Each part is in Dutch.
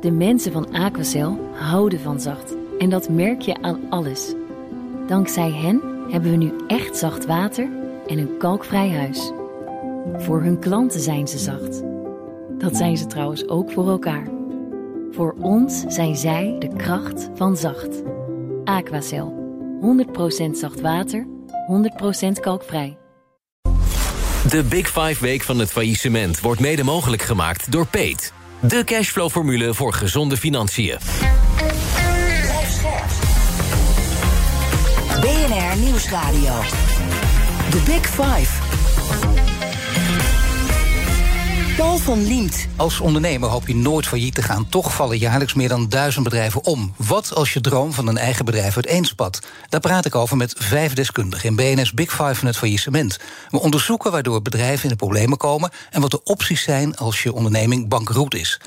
De mensen van Aquacel houden van zacht. En dat merk je aan alles. Dankzij hen hebben we nu echt zacht water en een kalkvrij huis. Voor hun klanten zijn ze zacht. Dat zijn ze trouwens ook voor elkaar. Voor ons zijn zij de kracht van zacht. Aquacel. 100% zacht water, 100% kalkvrij. De Big Five Week van het faillissement wordt mede mogelijk gemaakt door Peet. De cashflow-formule voor gezonde financiën. BNR Nieuwsradio. The Big Five. Paul van Liemt. Als ondernemer hoop je nooit failliet te gaan. Toch vallen jaarlijks meer dan duizend bedrijven om. Wat als je droom van een eigen bedrijf uiteenspat? Daar praat ik over met vijf deskundigen in BNS Big Five van het faillissement. We onderzoeken waardoor bedrijven in de problemen komen... en wat de opties zijn als je onderneming bankroet is.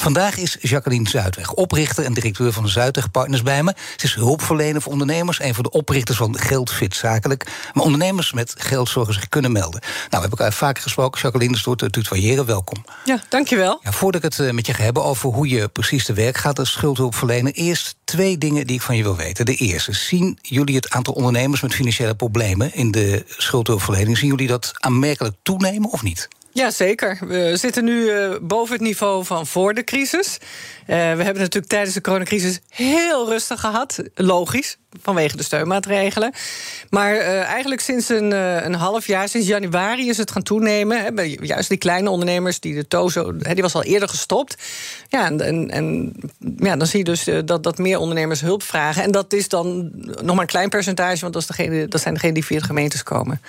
Vandaag is Jacqueline Zuidweg, oprichter en directeur van Zuidweg Partners bij me. Ze is hulpverlener voor ondernemers, een van de oprichters van Geldfit Zakelijk. Maar ondernemers met geldzorgen zich kunnen melden. Nou, hebben elkaar vaker gesproken. Jacqueline, dus door te tutoyeren, welkom. Ja, dankjewel. Ja, voordat ik het eh, met je ga hebben over hoe je precies te werk gaat als schuldhulpverlener, eerst twee dingen die ik van je wil weten. De eerste, zien jullie het aantal ondernemers met financiële problemen in de schuldhulpverlening, zien jullie dat aanmerkelijk toenemen of niet? Ja, zeker. We zitten nu uh, boven het niveau van voor de crisis. Uh, we hebben natuurlijk tijdens de coronacrisis heel rustig gehad. Logisch, vanwege de steunmaatregelen. Maar uh, eigenlijk sinds een, een half jaar, sinds januari, is het gaan toenemen. Juist die kleine ondernemers, die de TOZO, die was al eerder gestopt. Ja, en, en, ja, dan zie je dus dat, dat meer ondernemers hulp vragen. En dat is dan nog maar een klein percentage, want dat, is dat zijn degenen die via de gemeentes komen.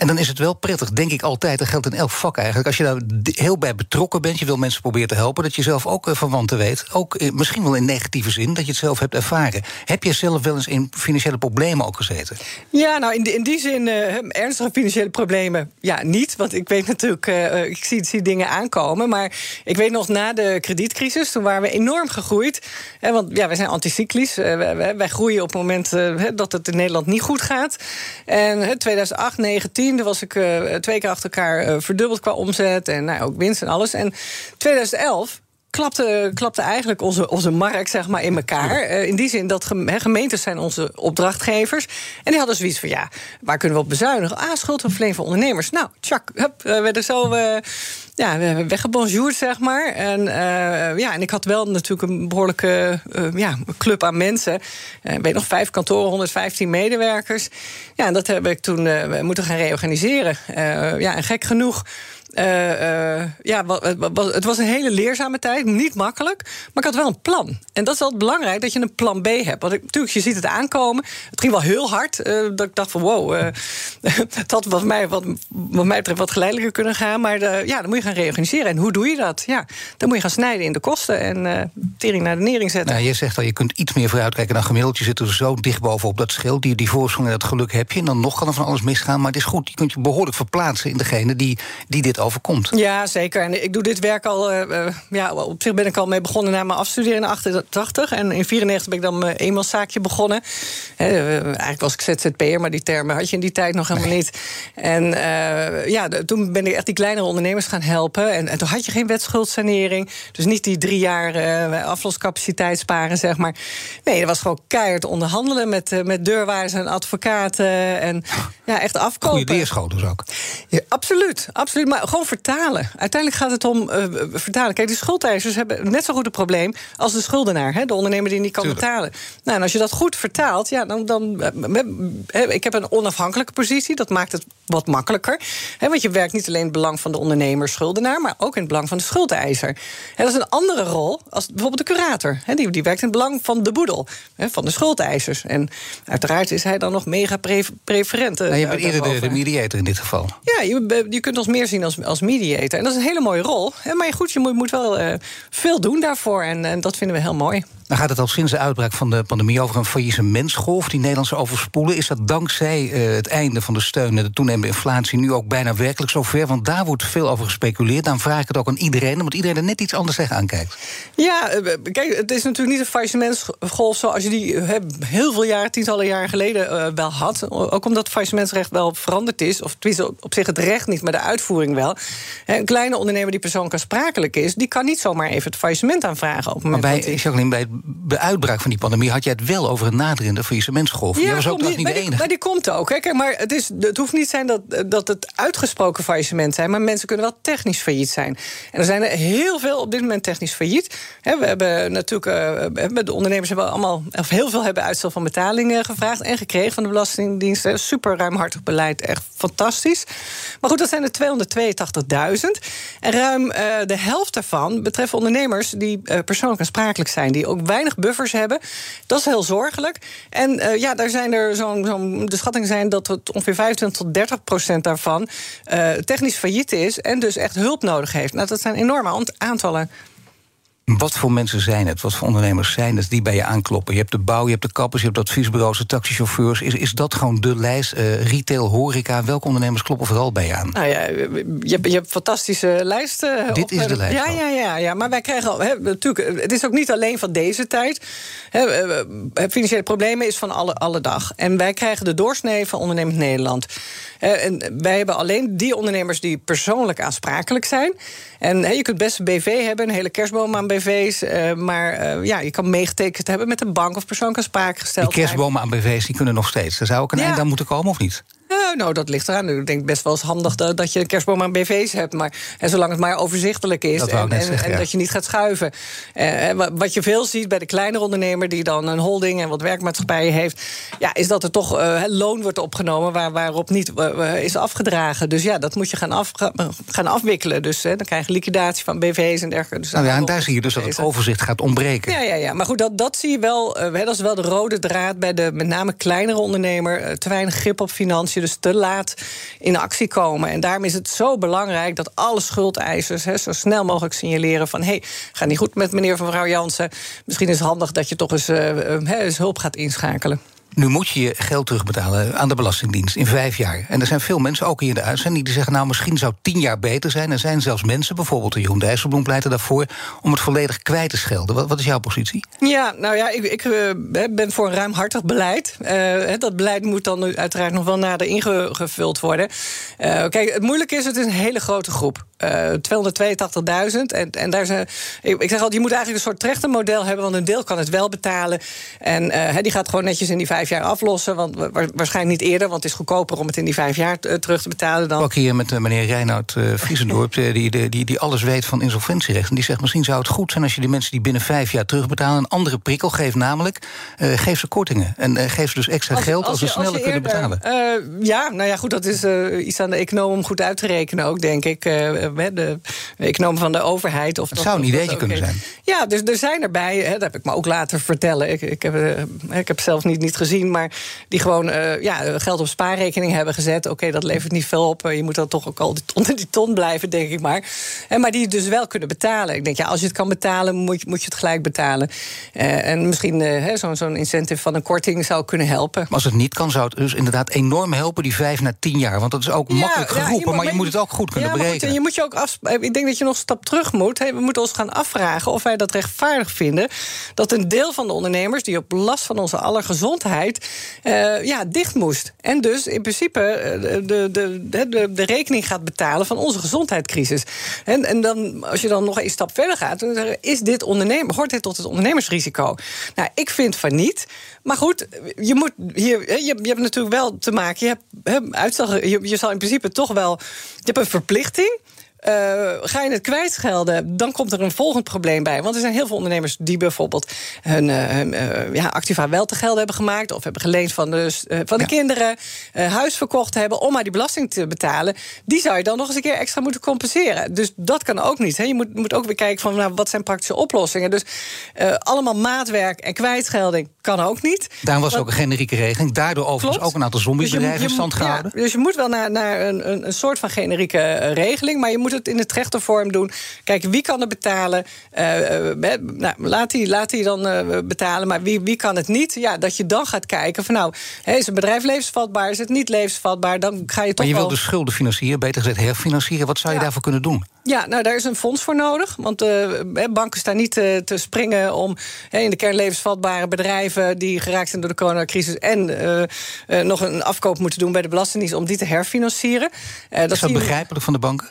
En dan is het wel prettig, denk ik altijd. Dat geldt in elk vak eigenlijk. Als je daar heel bij betrokken bent, je wil mensen proberen te helpen, dat je zelf ook uh, verwanten weet. Ook misschien wel in negatieve zin, dat je het zelf hebt ervaren. Heb je zelf wel eens in financiële problemen ook gezeten? Ja, nou in die, in die zin, uh, ernstige financiële problemen, ja, niet. Want ik weet natuurlijk, uh, ik zie, zie, dingen aankomen. Maar ik weet nog na de kredietcrisis, toen waren we enorm gegroeid. Hè, want ja, wij zijn anticyclisch. Wij, groeien op het moment dat het in Nederland niet goed gaat. En 2008, 2019 2010 was ik uh, twee keer achter elkaar uh, verdubbeld qua omzet en nou, ook winst en alles. En 2011 klapte, klapte eigenlijk onze, onze markt zeg maar, in elkaar. Uh, in die zin dat gemeentes zijn onze opdrachtgevers. En die hadden zoiets van, ja, waar kunnen we op bezuinigen? Ah, schuldhulpverlening voor ondernemers. Nou, tjak, hup, we werden zo... Uh, ja, weggebonjourd, zeg maar. En, uh, ja, en ik had wel natuurlijk een behoorlijke uh, ja, club aan mensen. Uh, weet nog, vijf kantoren, 115 medewerkers. Ja, en dat heb ik toen moeten gaan reorganiseren. ja, en gek genoeg ja, het was een hele leerzame tijd, niet makkelijk. Maar ik had wel een plan. En dat is altijd belangrijk, dat je een plan B hebt. Want natuurlijk, je ziet het aankomen. Het ging wel heel hard. Uh, dat ik dacht van wow, het had wat mij, wat, wat mij betreft wat geleidelijker kunnen gaan. Maar ja, dan moet je gaan reorganiseren. En hoe doe je dat? Ja, dan moet je gaan snijden in de kosten en tering naar de nering zetten. Nou, je zegt al, je kunt iets meer vooruitkijken dan gemiddeld. Je zit er zo dicht bovenop dat schild. Die, die voorsprong en dat geluk heb je. En dan nog kan er van alles misgaan. Maar het is goed, je kunt je behoorlijk verplaatsen in degene die, die dit overkomt. Ja, zeker. En ik doe dit werk al. Uh, ja, op zich ben ik al mee begonnen na mijn afstuderen in 88. En in 94 ben ik dan mijn eenmanszaakje begonnen. He, uh, eigenlijk was ik ZZP'er, maar die termen had je in die tijd nog helemaal nee. niet. En uh, ja, toen ben ik echt die kleinere ondernemers gaan helpen. En, en, toen had je geen wetschuldsanering. Dus niet die drie jaar afloscapaciteit sparen, zeg maar. Nee, dat was gewoon keihard onderhandelen met, met deurwaarders en advocaten. En ja, echt afkopen. Goede leerschool dus ook. Ja, absoluut, absoluut. Maar gewoon vertalen. Uiteindelijk gaat het om uh, vertalen. Kijk, de schuldeisers hebben net zo goed een probleem als de schuldenaar, hè, de ondernemer die niet kan Tuurlijk. betalen. Nou, en als je dat goed vertaalt, ja, dan. dan uh, ik heb een onafhankelijke positie, dat maakt het wat makkelijker. Hè, want je werkt niet alleen in het belang van de ondernemer, schuldenaar, maar ook in het belang van de schuldeiser. Hè, dat is een andere rol als bijvoorbeeld de curator. Hè, die, die werkt in het belang van de boedel, hè, van de schuldeisers. En uiteraard is hij dan nog mega pre preferent. Nou, je bent eerder de, de, mediator in dit geval. Ja, je, je kunt ons meer zien als, als mediator. En dat is een hele mooie rol. Maar goed, je moet, wel uh, veel doen daarvoor. En, en dat vinden we heel mooi. Dan gaat het al sinds de uitbraak van de pandemie over een faillissementsgolf die Nederlandse overspoelen. Is dat dankzij uh, het einde van de steun en de toenemende inflatie nu ook bijna werkelijk zover? Want daar wordt veel over gespeculeerd. Dan vraag ik het ook aan iedereen, omdat iedereen er net iets anders tegen aankijkt. Ja, kijk, het is natuurlijk niet een faillissementsgolf zoals je die heel veel jaren, tientallen jaren geleden uh, wel had. Ook omdat het faillissementsrecht wel veranderd is. Of op zich het recht niet, maar de uitvoering wel. Een kleine ondernemer die persoonlijk aansprakelijk is, die kan niet zomaar even het faillissement aanvragen. Op het maar bij, Jacqueline, bij de uitbraak van die pandemie had jij het wel over een naderende faillissementsgolf. jij was ook trouwens niet maar de die- enige. Maar die komt ook. Hè. Kijk, maar het, is, het hoeft niet zijn dat, dat het uitgesproken faillissement zijn... maar mensen kunnen wel technisch failliet zijn. En er zijn er heel veel op dit moment technisch failliet. Hè, we hebben natuurlijk... eh, hebben de ondernemers hebben allemaal... of heel veel hebben uitstel van betalingen gevraagd... en gekregen van de Belastingdienst. Super ruimhartig beleid, echt fantastisch. Maar goed, dat zijn er 282.000. En ruim eh, de helft daarvan betreffen ondernemers... die eh, persoonlijk aansprakelijk zijn. Die ook weinig buffers hebben. Dat is heel zorgelijk. En eh, ja, daar zijn er zo'n... zo'n de schattingen zijn dat het ongeveer 25 tot 30 procent daarvan... eh, technisch failliet is en dus echt hulp nodig heeft. Nou, dat zijn enorme ant- aantallen. Wat voor mensen zijn het? Wat voor ondernemers zijn het die bij je aankloppen? Je hebt de bouw, je hebt de kappers, je hebt adviesbureaus, de taxichauffeurs. Is, is dat gewoon de lijst? Eh, retail, horeca, welke ondernemers kloppen vooral bij je aan? Nou ja, je hebt, je hebt fantastische lijsten. Dit op- is de lijst Ja, ja, ja, ja. Maar wij krijgen al. Natuurlijk, het is ook niet alleen van deze tijd. Hè, eh, financiële problemen is van alle, alle dag. En wij krijgen de doorsnee van ondernemend Nederland. Eh, en wij hebben alleen die ondernemers die persoonlijk aansprakelijk zijn. En je kunt best een BV hebben, een hele kerstboom aan BV's. eh, maar eh, ja, je kan meegetekend hebben met een bank of persoonlijk aansprakelijk Die gesteld. zijn. kerstbomen aan BV's die kunnen nog steeds. Er zou ook een Ja. eind aan moeten komen, of niet? Eh, nou, dat ligt eraan. Ik denk best wel eens handig dat, dat je een kerstboom aan BV's hebt. Maar en zolang het maar overzichtelijk is. Dat en en, zeggen, en ja. dat je niet gaat schuiven. Eh, wa- wat je veel ziet bij de kleinere ondernemer. die dan een holding en wat werkmaatschappijen heeft. Ja, is dat er toch eh, loon wordt opgenomen. Waar, waarop niet eh, is afgedragen. Dus ja, dat moet je gaan, af, gaan afwikkelen. Dus eh, dan krijg je liquidatie van BV's en dergelijke. Dus Nou ja, en daar zie je dus dat het overzicht gaat ontbreken. ja, ja, ja. Maar goed, dat, dat zie je wel. eh, dat is wel de rode draad bij de met name kleinere ondernemer. Eh, te weinig grip op financiën, dus te laat in actie komen. En daarom is het zo belangrijk dat alle schuldeisers zo snel mogelijk signaleren van: hé, hey, gaat niet goed met meneer of mevrouw Jansen. Misschien is het handig dat je toch eens, eh, eh, eens hulp gaat inschakelen. Nu moet je je geld terugbetalen aan de Belastingdienst in vijf jaar. En er zijn veel mensen, ook hier in de uitzending, die zeggen... nou, misschien zou tien jaar beter zijn. Er zijn zelfs mensen, bijvoorbeeld de Jeroen Dijsselbloem pleiten daarvoor... om het volledig kwijt te schelden. Wat, wat is jouw positie? Ja, nou ja, ik, ik eh, ben voor een ruimhartig beleid. Eh, dat beleid moet dan uiteraard nog wel nader ingevuld worden. Eh, kijk, het moeilijke is, het is een hele grote groep. Eh 282.000. En, en daar zijn, ik, zeg altijd, je moet eigenlijk een soort trechtermodel hebben... want een deel kan het wel betalen. En die gaat gewoon netjes in die vijf jaar aflossen. Want wa- wa- waarschijnlijk niet eerder, want het is goedkoper... om het in die vijf jaar terug te betalen dan... Ook hier met eh, meneer Reinoud eh Vriesendorp, eh, die, die, die, die alles weet van insolventierecht. En die zegt, misschien zou het goed zijn als je die mensen die binnen vijf jaar terugbetalen... een andere prikkel geeft, namelijk eh, geef ze kortingen. En eh, geef ze dus extra geld als, ze sneller kunnen betalen. ja, nou ja, goed, dat is iets aan de econoom om goed uit te rekenen ook, denk ik. De econoom van de overheid. Of Het dat- zou een ideetje kunnen zijn. Ja, dus er zijn erbij, hè, dat heb ik me ook laten vertellen. Ik, ik, heb, ik heb zelf niet, niet gezien, maar die gewoon eh, ja, geld op spaarrekening hebben gezet. Oké, dat levert niet veel op. Eh, Je moet dan toch ook al die- onder die ton blijven, denk ik maar. En, maar die dus wel kunnen betalen. Ik denk, ja, als je het kan betalen, moet je, moet je het gelijk betalen. Eh, en misschien eh, hè, zo'n zo'n incentive van een korting zou kunnen helpen. Maar als het niet kan, zou het dus inderdaad enorm helpen, die vijf naar tien jaar. Want dat is ook makkelijk ja, geroepen, moet- maar je moet het ook goed kunnen ja, goed, berekenen. en je moet je ook af, ik denk dat je nog een stap terug moet. We moeten ons gaan afvragen of wij dat rechtvaardig vinden. Dat een deel van de ondernemers die op last van onze aller gezondheid eh, ja, dicht moest. En dus in principe eh, de, de, de, de, rekening gaat betalen van onze gezondheidscrisis. En, en dan, als je dan nog een stap verder gaat, is dit ondernemer, hoort dit tot het ondernemersrisico? Nou, ik vind van niet. Maar goed, je, moet hier, je, je hebt natuurlijk wel te maken. Je hebt uitstel, je, je zal in principe toch wel. Je hebt een verplichting. Eh, ga je het kwijtschelden, dan komt er een volgend probleem bij. Want er zijn heel veel ondernemers die bijvoorbeeld hun, hun, eh, ja, activa wel te gelden hebben gemaakt. of hebben geleend van de, van de Ja. kinderen. huis verkocht hebben om maar die belasting te betalen. Die zou je dan nog eens een keer extra moeten compenseren. Dus dat kan ook niet. Hè. Je moet, moet ook weer kijken van nou, wat zijn praktische oplossingen. Dus allemaal maatwerk en kwijtschelding kan ook niet. Daar was Want- ook een generieke regeling. Daardoor overigens Klopt. ook een aantal Dus zombiebedrijven moet- in stand ja, gehouden. dus je moet wel naar, naar een, een, een soort van generieke regeling, maar je moet het in de trechtervorm doen. Kijk, wie kan er betalen? Eh, eh, eh, nou, laat die, laat die dan betalen, maar wie, wie kan het niet? Ja, dat je dan gaat kijken van nou, is een bedrijf levensvatbaar? Is het niet levensvatbaar? Dan ga je toch Maar je wil wel... de schulden financieren, beter gezegd herfinancieren. Wat zou je Ja. daarvoor kunnen doen? Ja, nou, daar is een fonds voor nodig. Want banken staan niet te springen om in de kern levensvatbare bedrijven die geraakt zijn door de coronacrisis en nog een afkoop moeten doen bij de Belastingdienst om die te herfinancieren. Eh, Is dat begrijpelijk van de banken?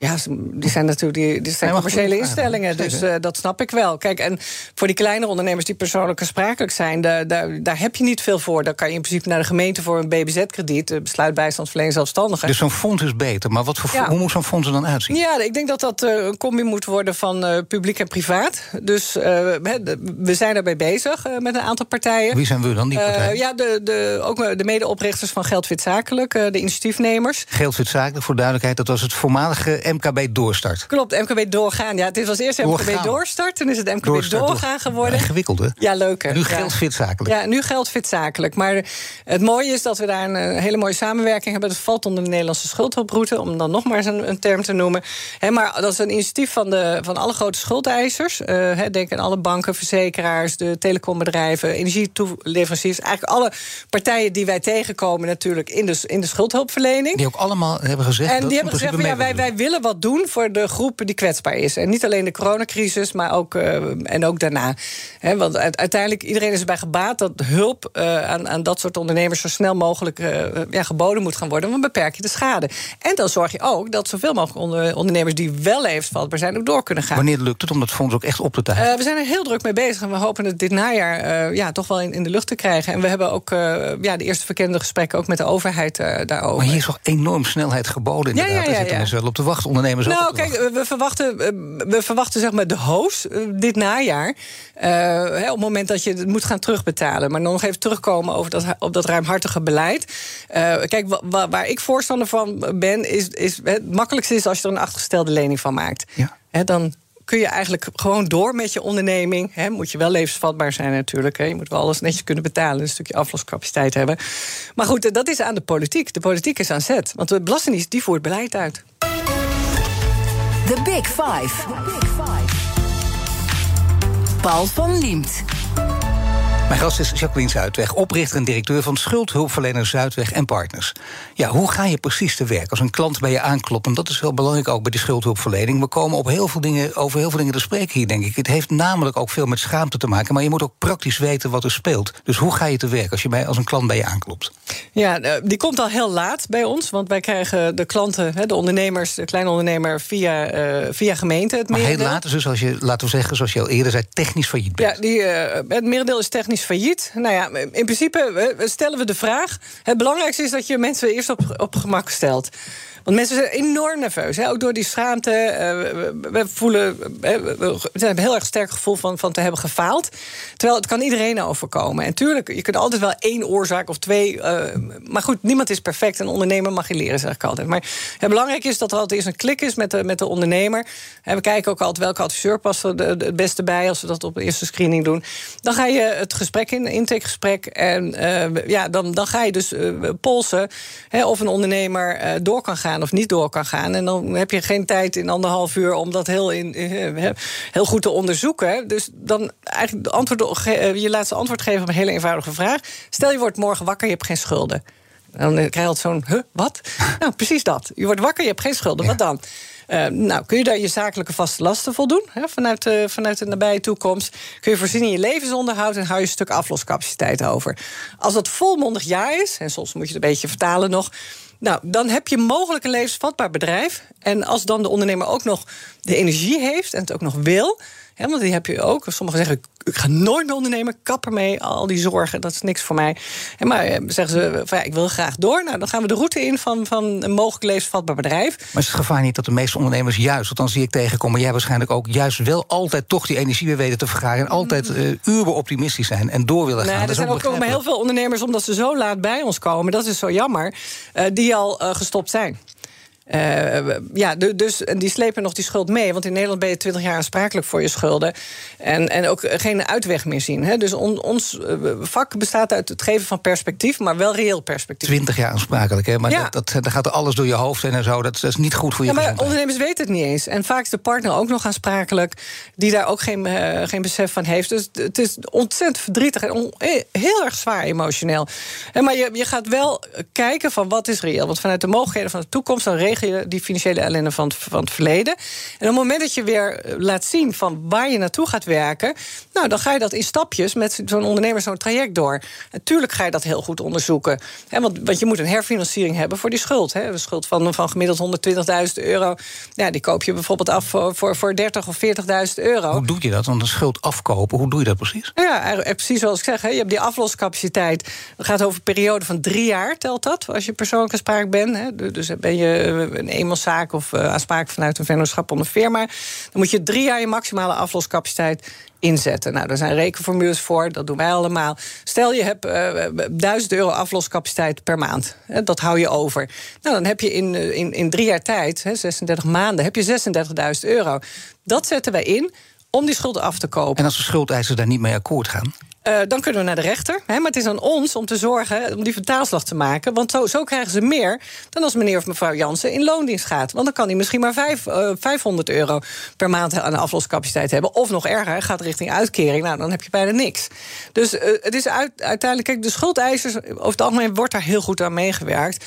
Ja, die zijn natuurlijk die, die zijn commerciële instellingen, dus uh, dat snap ik wel. Kijk, en voor die kleinere ondernemers die persoonlijk aansprakelijk zijn, daar, daar, daar, heb je niet veel voor. Dan kan je in principe naar de gemeente voor een BBZ-krediet, besluitbijstandsverlening zelfstandigen. Dus zo'n fonds is beter, maar wat voor, hoe moet zo'n fonds er dan uitzien? Ja, ik denk dat dat uh, een combi moet worden van uh, publiek en privaat. Dus we zijn daarbij bezig met een aantal partijen. Wie zijn we dan, die partijen? ja, de, de, ook de medeoprichters van Geldwit Zakelijk, de initiatiefnemers. Geldwit Zakelijk, voor duidelijkheid, dat was het voormalige MKB Doorstart. Klopt, MKB Doorgaan. Ja, dit was eerst MKB Doorstart, toen is het MKB Doorstart, Doorgaan geworden. Ingewikkeld, hè? Ja, leuk. Nu geldt fit zakelijk. Ja, nu geldt fit zakelijk. Maar het mooie is dat we daar een hele mooie samenwerking hebben. Dat valt onder de Nederlandse schuldhulproute, om dan nog maar eens een, een term te noemen. maar dat is een initiatief van, de, van alle grote schuldeisers. Uh, denk aan alle banken, verzekeraars, de telecombedrijven, energietoeleveranciers. Eigenlijk alle partijen die wij tegenkomen natuurlijk in de, in de schuldhulpverlening. Die ook allemaal hebben gezegd... En die hebben gezegd, ja, wij, wij willen wat doen voor de groep die kwetsbaar is. En niet alleen de coronacrisis, maar ook, uh, en ook daarna. He, want uiteindelijk, iedereen is erbij gebaat dat hulp uh, aan, aan dat soort ondernemers zo snel mogelijk uh, ja, geboden moet gaan worden. Want dan beperk je de schade. En dan zorg je ook dat zoveel mogelijk onder, ondernemers die wel levensvatbaar zijn, ook door kunnen gaan. Wanneer lukt het om dat fonds ook echt op te tuigen? we zijn er heel druk mee bezig en we hopen het dit najaar ja, toch wel in, in de lucht te krijgen. En we hebben ook ja, de eerste verkende gesprekken ook met de overheid daarover. Maar hier is toch enorm snelheid geboden. Inderdaad. Ja, ja, ja, ja. Daar zitten mensen wel op te wachten. Ondernemers nou, ook. Kijk, we verwachten, eh, we verwachten zeg maar de hoos eh, dit najaar. Uh, op het moment dat je het moet gaan terugbetalen. Maar nog even terugkomen over dat, op dat ruimhartige beleid. Uh, kijk, waar ik voorstander van ben, is, is het makkelijkste is als je er een achtergestelde lening van maakt. Ja. dan kun je eigenlijk gewoon door met je onderneming. He, moet je wel levensvatbaar zijn natuurlijk. He. Je moet wel alles netjes kunnen betalen. Een stukje afloscapaciteit hebben. Maar goed, dat is aan de politiek. De politiek is aan zet. Want de Belastingdienst die voert beleid uit. The Big Five. Paul van Liemt. Mijn gast is Jacqueline Zuidweg, oprichter en directeur van schuldhulpverlener Zuidweg en Partners. Ja, hoe ga je precies te werk als een klant bij je aanklopt? En dat is wel belangrijk ook bij de schuldhulpverlening. We komen op heel veel dingen, over heel veel dingen te spreken hier, denk ik. Het heeft namelijk ook veel met schaamte te maken, maar je moet ook praktisch weten wat er speelt. Dus hoe ga je te werk als, je bij, als een klant bij je aanklopt? Ja, eh, die komt al heel laat bij ons, want wij krijgen de klanten, de ondernemers, de kleine ondernemer, via, uh, via gemeente. Het maar heel laat, dus als je, laten we zeggen, zoals je al eerder zei, technisch failliet bent. Ja, die, uh, het merendeel is technisch failliet. Nou ja, in principe stellen we de vraag. Het belangrijkste is dat je mensen eerst op, op gemak stelt. Want mensen zijn enorm nerveus, hè? ook door die schaamte. Uh, we, voelen, uh, we hebben heel erg sterk gevoel van, van te hebben gefaald. Terwijl het kan iedereen overkomen. En tuurlijk, je kunt altijd wel één oorzaak of twee. Uh, maar goed, niemand is perfect. Een ondernemer mag je leren, zeg ik altijd. Maar het belangrijk is dat er altijd eens een klik is met de, met de ondernemer. We kijken ook altijd welke adviseur past er het beste bij als we dat op de eerste screening doen. Dan ga je het gesprek in, intakegesprek. En ja, dan, dan ga je dus polsen hè, of een ondernemer door kan gaan of niet door kan gaan. En dan heb je geen tijd in anderhalf uur om dat heel, in, eh, heel goed te onderzoeken. Dus dan eigenlijk de antwoord, eh, je laatste antwoord geven op een hele eenvoudige vraag. Stel je wordt morgen wakker, je hebt geen schulden. Dan krijg je altijd zo'n, huh, wat? nou, precies dat. Je wordt wakker, je hebt geen schulden, wat dan? Uh, nou, kun je daar je zakelijke vaste lasten voldoen hè, vanuit, uh, vanuit de nabije toekomst? Kun je voorzien in je levensonderhoud en hou je een stuk afloscapaciteit over? Als dat volmondig ja is, en soms moet je het een beetje vertalen nog. Nou, dan heb je mogelijk een levensvatbaar bedrijf. En als dan de ondernemer ook nog de energie heeft en het ook nog wil. Hè, want die heb je ook. Sommigen zeggen: ik ga nooit meer ondernemen, kapper mee, al die zorgen, dat is niks voor mij. En maar eh, zeggen ze: van, ja, ik wil graag door. Nou, dan gaan we de route in van, van een mogelijk levensvatbaar bedrijf. Maar is het gevaar niet dat de meeste ondernemers juist, want dan zie ik tegenkomen, jij waarschijnlijk ook, juist wel altijd toch die energie weer weten te vergaren. En altijd uh, uren optimistisch zijn en door willen gaan. er zijn ook, ook heel veel ondernemers, omdat ze zo laat bij ons komen, dat is zo jammer, uh, die al uh, gestopt zijn. Uh, ja, dus en die slepen nog die schuld mee. Want in Nederland ben je 20 jaar aansprakelijk voor je schulden. En, en ook geen uitweg meer zien. Hè. Dus on, ons eh, vak bestaat uit het geven van perspectief, maar wel reëel perspectief. 20 jaar aansprakelijk, hè? Maar ja. dat, dat, dan gaat er alles door je hoofd en zo. Dat, is niet goed voor je ja, maar ondernemers weten het niet eens. En vaak is de partner ook nog aansprakelijk, die daar ook geen, uh, geen besef van heeft. Dus het is ontzettend verdrietig en on, heel erg zwaar emotioneel. En maar je, je gaat wel kijken van wat is reëel. Want vanuit de mogelijkheden van de toekomst, dan regelen vanwege die financiële ellende van het, van het verleden. En op het moment dat je weer eh, laat zien van waar je naartoe gaat werken, nou, dan ga je dat in stapjes met zo'n ondernemer zo'n traject door. Natuurlijk ga je dat heel goed onderzoeken. Hè, want, want je moet een herfinanciering hebben voor die schuld. Hè. Een schuld van, van gemiddeld 120.000 euro. Ja, die koop je bijvoorbeeld af voor, voor, voor 30 of 40.000 euro. Hoe doe je dat? Want een schuld afkopen, hoe doe je dat precies? Ja, precies zoals ik zeg. Hè. Je hebt die afloscapaciteit. Dat gaat over een periode van drie jaar, telt dat, als je persoonlijk aansprakelijk bent. Hè. Dus ben je een eenmanszaak of uh, aansprakelijk vanuit een vennootschap onder firma. Dan moet je drie jaar je maximale afloscapaciteit inzetten. Nou, daar zijn rekenformules voor, dat doen wij allemaal. Stel je hebt uh, eh, 1000 euro afloscapaciteit per maand. Hè, dat hou je over. Nou, dan heb je in, eh, in, in drie jaar tijd, hè, 36 maanden, heb je 36.000 euro. Dat zetten wij in om die schulden af te kopen. En als de schuldeisers daar niet mee akkoord gaan? Uh, dan kunnen we naar de rechter. Hè, maar het is aan ons om te zorgen om die vertaalslag te maken. Want zo, zo krijgen ze meer dan als meneer of mevrouw Jansen in loondienst gaat. Want dan kan hij misschien maar vijf, uh, eh, 500 euro per maand aan afloscapaciteit hebben. Of nog erger, gaat richting uitkering. Nou, dan heb je bijna niks. Dus uh, het is uit, uiteindelijk, kijk, de schuldeisers, over het algemeen wordt daar heel goed aan meegewerkt.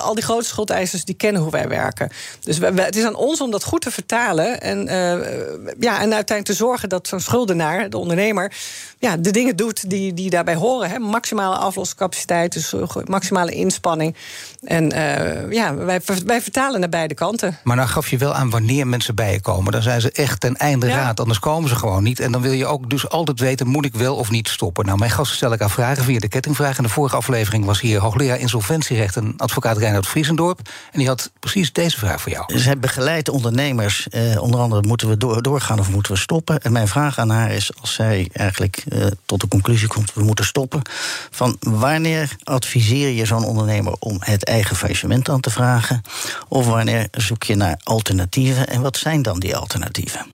al die grote schuldeisers die kennen hoe wij werken. Dus we, het is aan ons om dat goed te vertalen. En, ja, en uiteindelijk te zorgen dat zo'n schuldenaar, de ondernemer. Ja, de dingen doet die, die daarbij horen. Hè. Maximale afloscapaciteit, dus eh, maximale inspanning. En uh, ja, wij, wij vertalen naar beide kanten. Maar nou gaf je wel aan wanneer mensen bij je komen. Dan zijn ze echt ten einde raad, anders komen ze gewoon niet. En dan wil je ook dus altijd weten, moet ik wel of niet stoppen? Nou, mijn gasten stel ik aan vragen via de kettingvraag. In de vorige aflevering was hier hoogleraar insolventierecht... en advocaat Reinhard Vriesendorp. En die had precies deze vraag voor jou. Zij begeleidt ondernemers. Eh, onder andere, moeten we door, doorgaan of moeten we stoppen? En mijn vraag aan haar is, als zij eigenlijk... Eh, tot de conclusie komt, we moeten stoppen. Van wanneer adviseer je zo'n ondernemer om het eigen faillissement aan te vragen? Of wanneer zoek je naar alternatieven? En wat zijn dan die alternatieven?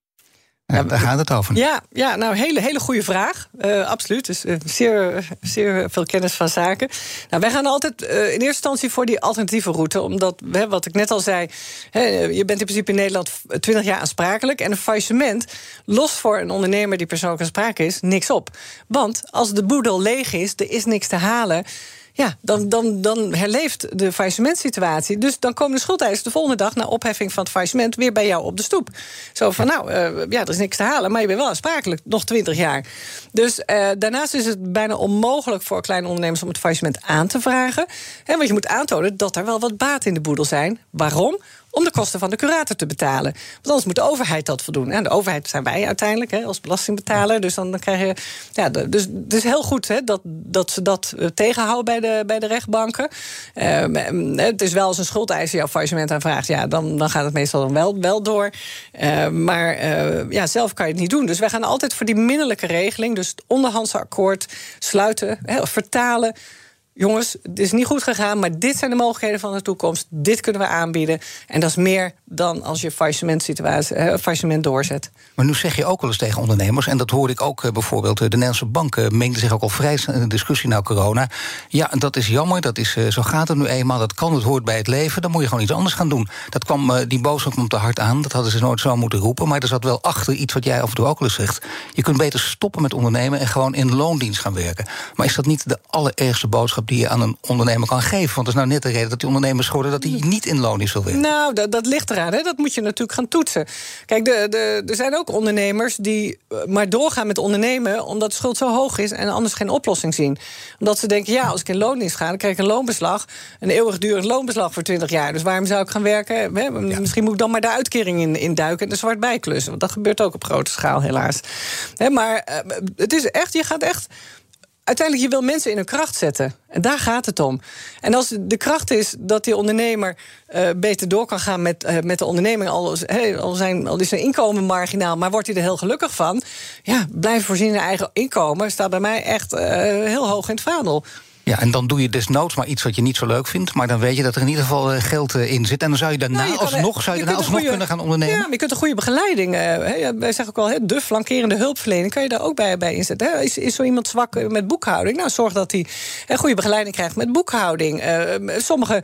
Ja, daar gaat het over. Ja, ja nou, hele, hele goede vraag. Uh, absoluut. Dus uh, zeer, zeer veel kennis van zaken. Nou, wij gaan altijd uh, in eerste instantie voor die alternatieve route. Omdat, hè, wat ik net al zei, hè, je bent in principe in Nederland 20 jaar aansprakelijk. En een faillissement lost voor een ondernemer die persoonlijk aansprakelijk is niks op. Want als de boedel leeg is, er is niks te halen ja, dan, dan, dan herleeft de faillissementsituatie. Dus dan komen de schuldeisers de volgende dag... na opheffing van het faillissement weer bij jou op de stoep. Zo van, nou, uh, ja, er is niks te halen... maar je bent wel aansprakelijk, nog twintig jaar. Dus uh, daarnaast is het bijna onmogelijk voor kleine ondernemers... om het faillissement aan te vragen. Hè, want je moet aantonen dat er wel wat baat in de boedel zijn. Waarom? Om de kosten van de curator te betalen. Want anders moet de overheid dat voldoen. En de overheid zijn wij uiteindelijk hè, als belastingbetaler. Dus dan, krijg je. Ja, dus is heel goed hè, dat, dat ze dat eh, tegenhouden bij de, bij de rechtbanken. Uh, het is wel als een schuldeiser jouw faillissement aanvraagt. Ja, dan, dan gaat het meestal wel, wel door. Uh, maar uh, ja, zelf kan je het niet doen. Dus wij gaan altijd voor die minderlijke regeling. Dus het onderhandse akkoord sluiten, hè, vertalen jongens, het is niet goed gegaan, maar dit zijn de mogelijkheden van de toekomst. Dit kunnen we aanbieden. En dat is meer dan als je faillissement, eh, faillissement doorzet. Maar nu zeg je ook wel eens tegen ondernemers, en dat hoorde ik ook eh, bijvoorbeeld, eh, de Nederlandse banken mengden zich ook al vrij in de discussie na corona. Ja, dat is jammer, dat is, zo gaat het nu eenmaal, dat kan, het hoort bij het leven, dan moet je gewoon iets anders gaan doen. Dat kwam, die boodschap kwam te hard aan, dat hadden ze nooit zo moeten roepen, maar er zat wel achter iets wat jij af en toe ook wel eens zegt. Je kunt beter stoppen met ondernemen en gewoon in loondienst gaan werken. Maar is dat niet de allerergste boodschap die je aan een ondernemer kan geven? Want dat is nou net de reden dat die ondernemers geworden dat hij niet in loondienst wil werken. Nou, dat, dat ligt eraan, dat moet je natuurlijk gaan toetsen. Kijk, de, de, er zijn ook ondernemers die eh, maar doorgaan met ondernemen omdat de schuld zo hoog is en anders geen oplossing zien. Omdat ze denken, ja, als ik in loondienst ga, dan krijg ik een loonbeslag, een eeuwigdurend loonbeslag voor 20 jaar. Dus waarom zou ik gaan werken? Misschien moet ik dan maar de uitkering in, in duiken en de zwart bijklussen. Want dat gebeurt ook op grote schaal, helaas. maar eh, het is echt, je gaat echt uiteindelijk, je wil mensen in hun kracht zetten. En daar gaat het om. En als de kracht is dat die ondernemer uh, beter door kan gaan met, uh, met de onderneming, al, al, zijn, al is zijn inkomen marginaal, maar wordt hij er heel gelukkig van, ja, blijven voorzien in eigen inkomen, staat bij mij echt uh, heel hoog in het vaandel. Ja, en dan doe je desnoods maar iets wat je niet zo leuk vindt. Maar dan weet je dat er in ieder geval eh, geld eh, in zit. En dan zou je daarna nou, alsnog, zou je, je alsnog kunnen gaan ondernemen. Ja, maar je kunt een goede begeleiding. Uh, wij zeggen ook wel, de flankerende hulpverlening kan je daar ook bij, bij inzetten. Is, is zo iemand zwak met boekhouding? Nou, zorg dat hij een goede begeleiding krijgt met boekhouding. sommige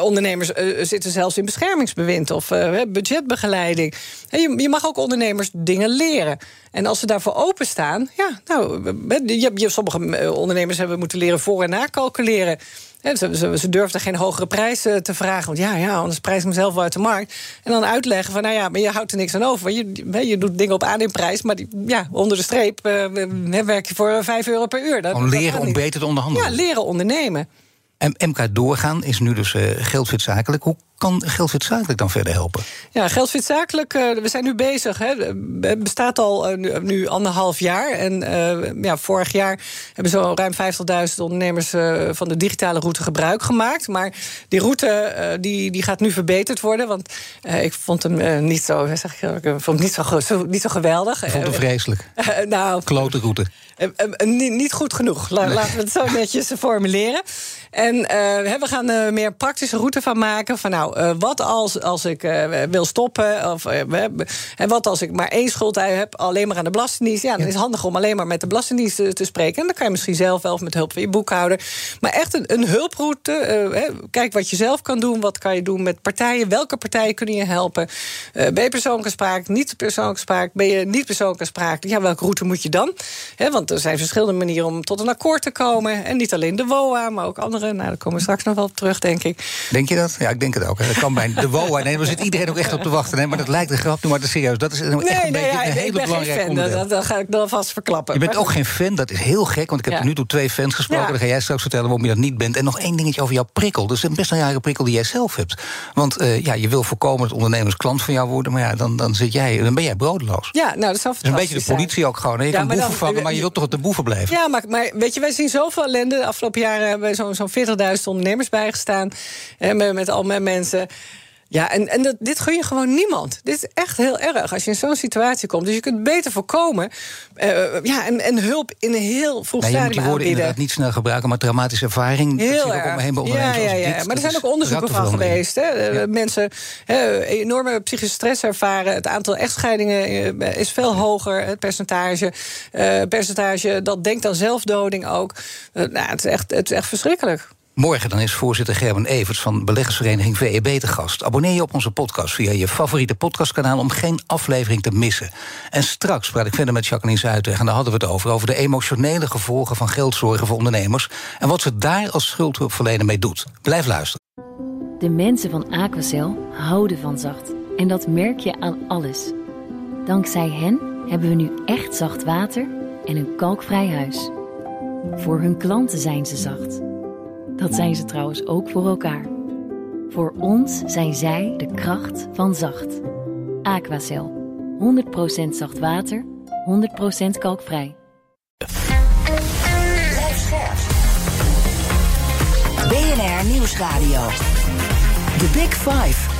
ondernemers zitten zelfs in beschermingsbewind of budgetbegeleiding. Je, je mag ook ondernemers dingen leren. En als ze daarvoor openstaan, ja, nou, je, je, sommige ondernemers hebben moeten leren voor en nakalculeren. He, ze, ze, ze durfden geen hogere prijs uh, te vragen. Want ja, ja, anders prijs ik mezelf wel uit de markt. En dan uitleggen van, nou ja, maar je houdt er niks aan over. Je, je doet dingen op aandeelprijs, maar die, ja, onder de streep uh, werk je voor 5 euro per uur. Dat, Om leren om beter te onderhandelen. Ja, leren ondernemen. MK Doorgaan is nu dus uh, geldfit zakelijk. Hoe kan Geldfit Zakelijk dan verder helpen? Ja, Geldfit Zakelijk, uh, we zijn nu bezig. Het bestaat al uh, nu, nu, anderhalf jaar. En ja, vorig jaar hebben zo ruim 50.000 ondernemers van de digitale route gebruik gemaakt. Maar die route die, die gaat nu verbeterd worden. Want ik vond hem niet zo, zeg ik, ik vond hem niet zo, zo, niet zo geweldig. Ik vond hem vreselijk. nou, Klote route. Niet, niet, goed genoeg, laten we het zo netjes formuleren. En we gaan er meer praktische route van maken. Van nou, uh, wat als, als ik uh, wil stoppen? Of en wat als ik maar één schuldeis heb, alleen maar aan de Belastingdienst? Ja, dan ja. is het handig om alleen maar met de Belastingdienst te, te, spreken. En dan kan je misschien zelf wel of met hulp van je boekhouder. Maar echt een, een hulproute. kijk wat je zelf kan doen. Wat kan je doen met partijen? Welke partijen kunnen je helpen? ben je persoonlijke spraak? Niet persoonlijke spraak? Ben je niet persoonlijke spraak? Ja, welke route moet je dan? He, want er zijn verschillende manieren om tot een akkoord te komen. En niet alleen de WOA, maar ook andere. Nou, daar komen we straks nog wel op terug, denk ik. Denk je dat? Ja, ik denk het ook. Dat kan bij de WOA. Nee, daar zit iedereen ook echt op te wachten. Nee, maar dat lijkt een grap, maar dat is serieus. Dat is echt een nee, beetje ja, een hele belangrijke onderdeel. Dat, dat, ga ik dan vast verklappen. Je bent ook geen fan, dat is heel gek. Want ik heb Ja. er nu toe twee fans gesproken. Ja. Dan ga jij straks vertellen waarom je dat niet bent. En nog één dingetje over jouw prikkel. Dus een best een jaren prikkel die jij zelf hebt. Want eh, ja, je wil voorkomen dat ondernemers klant van jou worden. Maar ja, dan, dan, zit jij, dan ben jij broodloos. Ja, nou, dat is een beetje de zijn. politie ook gewoon. hè. Je kan boeven vangen, maar je wilt toch op de boeven blijven. Ja, maar, maar weet je, wij zien zoveel ellende. De afgelopen jaren hebben we zo'n zo'n 40.000 ondernemers bijgestaan. Met, met al mijn mensen. Ja, en, en dat, dit gun je gewoon niemand. Dit is echt heel erg als je in zo'n situatie komt. Dus je kunt beter voorkomen. eh, ja, en, en hulp in een heel vroeg Nee, je moet stadium die woorden aanbieden. inderdaad niet snel gebruiken, maar traumatische ervaring. dat Heel ook om erg. me heen bij ja, ja, ja. dit. Maar er zijn ook onderzoeken van geweest. Hè. Ja. Mensen hè, enorme psychische stress ervaren. Het aantal echtscheidingen eh, is veel hoger. Het percentage, eh, percentage dat denkt aan zelfdoding ook. Eh, nou, het, is echt, het is echt verschrikkelijk. Morgen dan is voorzitter Gerben Everts van beleggersvereniging VEB te gast. Abonneer je op onze podcast via je favoriete podcastkanaal om geen aflevering te missen. En straks praat ik verder met Jacqueline Zuidweg en daar hadden we het over, over de emotionele gevolgen van geldzorgen voor ondernemers en wat ze daar als schuldhulpverlener mee doet. Blijf luisteren. De mensen van Aquacel houden van zacht. En dat merk je aan alles. Dankzij hen hebben we nu echt zacht water en een kalkvrij huis. Voor hun klanten zijn ze zacht. Dat zijn ze trouwens ook voor elkaar. Voor ons zijn zij de kracht van zacht. Aquacel. 100% zacht water, 100% kalkvrij. BNR Nieuwsradio. The Big Five.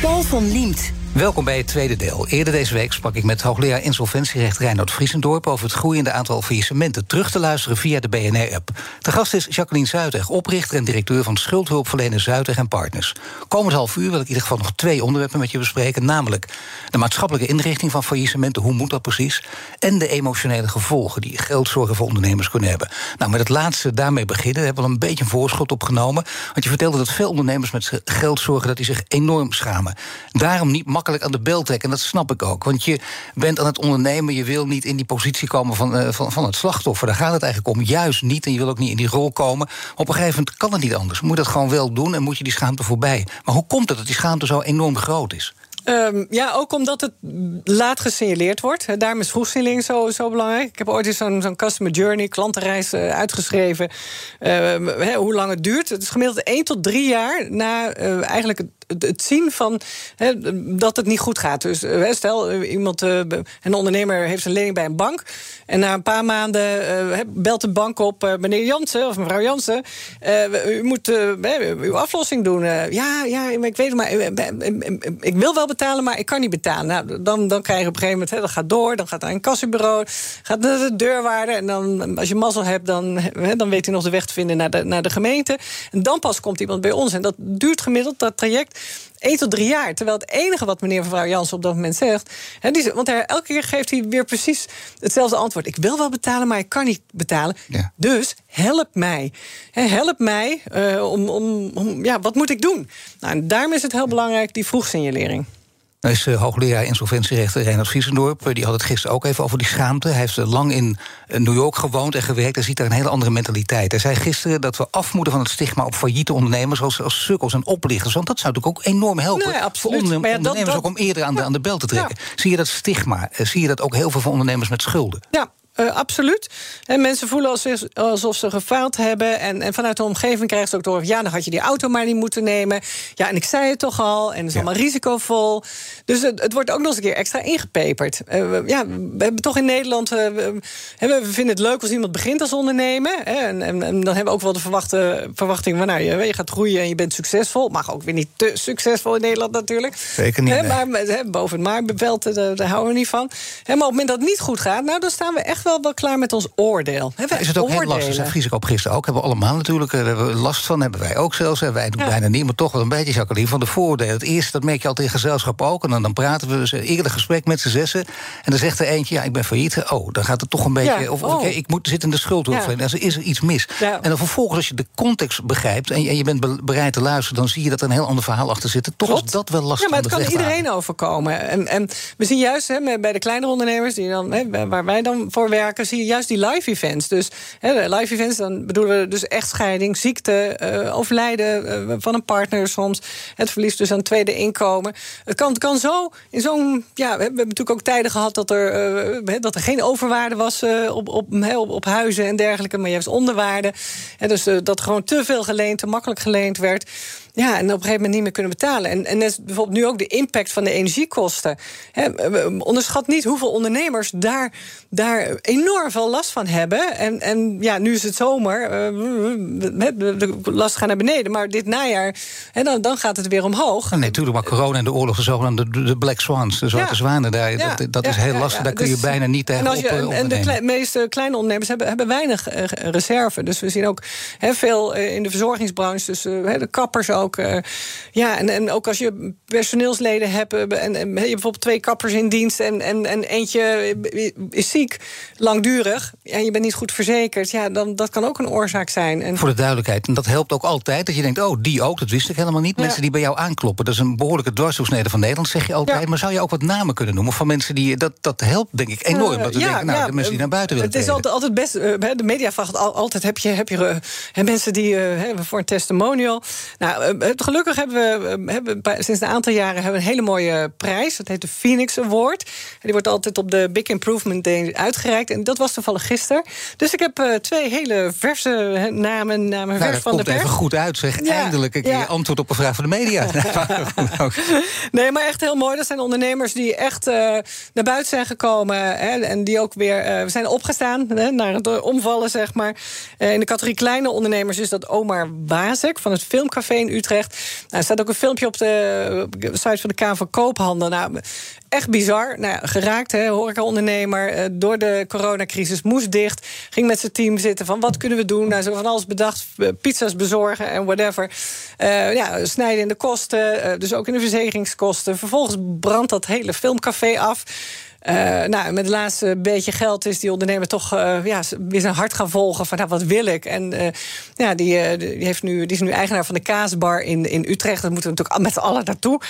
Paul van Liemt. Welkom bij het tweede deel. Eerder deze week sprak ik met hoogleraar insolventierecht Reinoud Vriesendorp over het groeiende aantal faillissementen. Terug te luisteren via de BNR-app. De gast is Jacqueline Zuidweg, oprichter en directeur van schuldhulpverlener Zuidweg en Partners. Komend half uur wil ik in ieder geval nog twee onderwerpen met je bespreken. Namelijk de maatschappelijke inrichting van faillissementen. Hoe moet dat precies? En de emotionele gevolgen die geldzorgen voor ondernemers kunnen hebben. Nou, met het laatste daarmee beginnen. Hebben we al een beetje een voorschot op genomen. Want je vertelde dat veel ondernemers met geldzorgen dat die zich enorm schamen. Daarom niet aan de bel trekken. En dat snap ik ook. Want je bent aan het ondernemen. Je wil niet in die positie komen van, eh, van, van het slachtoffer. Daar gaat het eigenlijk om. Juist niet. En je wil ook niet in die rol komen. Op een gegeven moment kan het niet anders. Moet dat gewoon wel doen en moet je die schaamte voorbij. Maar hoe komt het dat die schaamte zo enorm groot is? Ehm, ja, ook omdat het laat gesignaleerd wordt. Daarom is vroegsignalering zo, zo belangrijk. Ik heb ooit eens zo'n zo'n customer journey, klantenreis, eh, uitgeschreven. Ehm, hoe lang het duurt. Het is gemiddeld 1 tot 3 jaar na eh, eigenlijk het, het, zien van hè, dat het niet goed gaat. Dus eh, stel, eh, iemand, eh, een ondernemer heeft een lening bij een bank. En na een paar maanden belt de bank op, meneer Jansen of mevrouw Jansen. u moet uw aflossing doen. Ja, ja, ik weet het, maar ik wil wel betalen, maar ik kan niet betalen. Nou, dan, dan krijg je op een gegeven moment, dat gaat door, dan gaat naar een kassenbureau, gaat naar de deurwaarder. En dan, als je mazzel hebt, dan, dan weet hij nog de weg te vinden naar de, naar de gemeente. En dan pas komt iemand bij ons. En dat duurt gemiddeld, dat traject. 1 tot 3 jaar. Terwijl het enige wat meneer mevrouw Jansen op dat moment zegt. Hè, die, want hij, elke keer geeft hij weer precies hetzelfde antwoord. Ik wil wel betalen, maar ik kan niet betalen. Ja. Dus help mij. Hè, help mij eh, om, om, om. Ja, wat moet ik doen? Nou, en daarom is het heel belangrijk, die vroegsignalering. Dan is uh, hoogleraar insolventierechter Reinhard Viesendorp. Die had het gisteren ook even over die schaamte. Hij heeft lang in New York gewoond en gewerkt. Hij ziet daar een hele andere mentaliteit. Hij zei gisteren dat we af moeten van het stigma op failliete ondernemers als, als sukkels en oplichters. Want dat zou natuurlijk ook enorm helpen nee, voor ondernemers ook om eerder aan de, aan de bel te trekken. Zie je dat stigma? Zie je dat ook heel veel van ondernemers met schulden? Ja, uh, absoluut. En mensen voelen alsof ze gefaald hebben. En, en vanuit de omgeving krijgen ze ook door... ja, dan had je die auto maar niet moeten nemen. Ja, en ik zei het toch al. En het is allemaal risicovol. Dus het, het, wordt ook nog eens een keer extra ingepeperd. Uh, ja, we hebben toch in Nederland... Uh, we, we, vinden het leuk als iemand begint als ondernemer. Hè, en, en, en, dan hebben we ook wel de verwachte, verwachting... van nou, je, je, gaat groeien en je bent succesvol. Mag ook weer niet te succesvol in Nederland natuurlijk. Zeker niet. Hè, maar boven het daar, daar houden we niet van. Hè, maar op het moment dat het niet goed gaat... nou, dan staan we echt wel wel, klaar met ons oordeel. is het ook heel lastig? Zei Fries op gisteren ook. Hebben we allemaal natuurlijk eh, we last van. Hebben wij ook zelfs. Wij doen bijna niet, maar toch wel een beetje, Jacqueline. Van de voordelen. Het eerste, dat merk je altijd in gezelschap ook. En dan, dan praten we dus eerder gesprek met z'n zessen. En dan zegt er eentje, ja, ik ben failliet. Oh, dan gaat het toch een beetje... of oh. ik moet zitten in de. Als er is er iets mis. En dan vervolgens, als je de context begrijpt... en je, je bent bereid te luisteren... dan zie je dat er een heel ander verhaal achter zit. Toch is dat wel lastig. Ja, maar het kan iedereen overkomen. En, en we zien juist hè, bij de kleinere ondernemers... Die dan, hè, waar wij dan voor zie je juist die live events. Dus live events, dan bedoelen we dus echtscheiding, ziekte, uh, overlijden uh, van een partner soms. Het verlies dus aan tweede inkomen. Het kan, kan zo in zo'n. Ja, we hebben natuurlijk ook tijden gehad dat er, uh, dat er geen overwaarde was op, op, op, huizen en dergelijke, maar juist onderwaarde. En dus dat gewoon te veel geleend, te makkelijk geleend werd. Ja, en op een gegeven moment niet meer kunnen betalen. En, en net bijvoorbeeld nu ook de impact van de energiekosten. onderschat niet hoeveel ondernemers daar, daar enorm veel last van hebben. En, en ja, nu is het zomer. Uh, de last gaat naar beneden. Maar dit najaar, hè, dan, dan gaat het weer omhoog. Nee, natuurlijk, maar corona en de oorlog, de zogenaamde de Black Swans, de zwarte zwanen, daar, dat, dat is heel lastig. Daar kun je dus- bijna niet tegen en, je, en de meeste kleine ondernemers hebben, hebben weinig uh, reserve. Dus we zien ook veel in de verzorgingsbranche, dus de kappers ook. Ja, en, en ook als je personeelsleden hebt en, en je bijvoorbeeld twee kappers in dienst en, en, en eentje is ziek, langdurig en je bent niet goed verzekerd, ja, dan dat kan ook een oorzaak zijn. En... Voor de duidelijkheid, en dat helpt ook altijd dat je denkt, oh, die ook, dat wist ik helemaal niet. Mensen die bij jou aankloppen, dat is een behoorlijke dwarsdoorsnede van Nederland, zeg je altijd. Maar zou je ook wat namen kunnen noemen van mensen die dat dat helpt, denk ik enorm. Uh, dat we denken, nou, de mensen die naar buiten willen. Het is altijd, altijd best. De media vraagt altijd: heb je, heb je mensen die voor een testimonial? Nou, gelukkig hebben we hebben, sinds een aantal jaren hebben we een hele mooie prijs. Dat heet de Phoenix Award. En die wordt altijd op de Big Improvement Day uitgereikt. En dat was toevallig gisteren. Dus ik heb uh, twee hele verse namen, namen nou, vers van de pers. even goed uit, zeg. Eindelijk een keer antwoord op een vraag van de media. nee, maar echt heel mooi. Dat zijn ondernemers die echt uh, naar buiten zijn gekomen. Hè, en die ook weer uh, zijn opgestaan hè, naar het omvallen, zeg maar. in de categorie kleine ondernemers is dat Omar Wazek van het Filmcafé in Utrecht. Nou, er staat ook een filmpje op de, site van de Kamer van Koophandel. Nou, echt bizar. Nou, geraakt, hè, horecaondernemer. Uh, door de coronacrisis moest dicht. Ging met zijn team zitten van wat kunnen we doen? Nou, zo van alles bedacht. Eh, pizza's bezorgen en whatever. Uh, ja, snijden in de kosten. dus ook in de verzekeringskosten. Vervolgens brandt dat hele filmcafé af. Uh, nou, met het laatste beetje geld is die ondernemer toch uh, ja, weer zijn hart gaan volgen van nou, wat wil ik? En uh, ja, die, die, heeft nu, die is nu eigenaar van de kaasbar in, in Utrecht. Dat moeten we natuurlijk met z'n allen naartoe.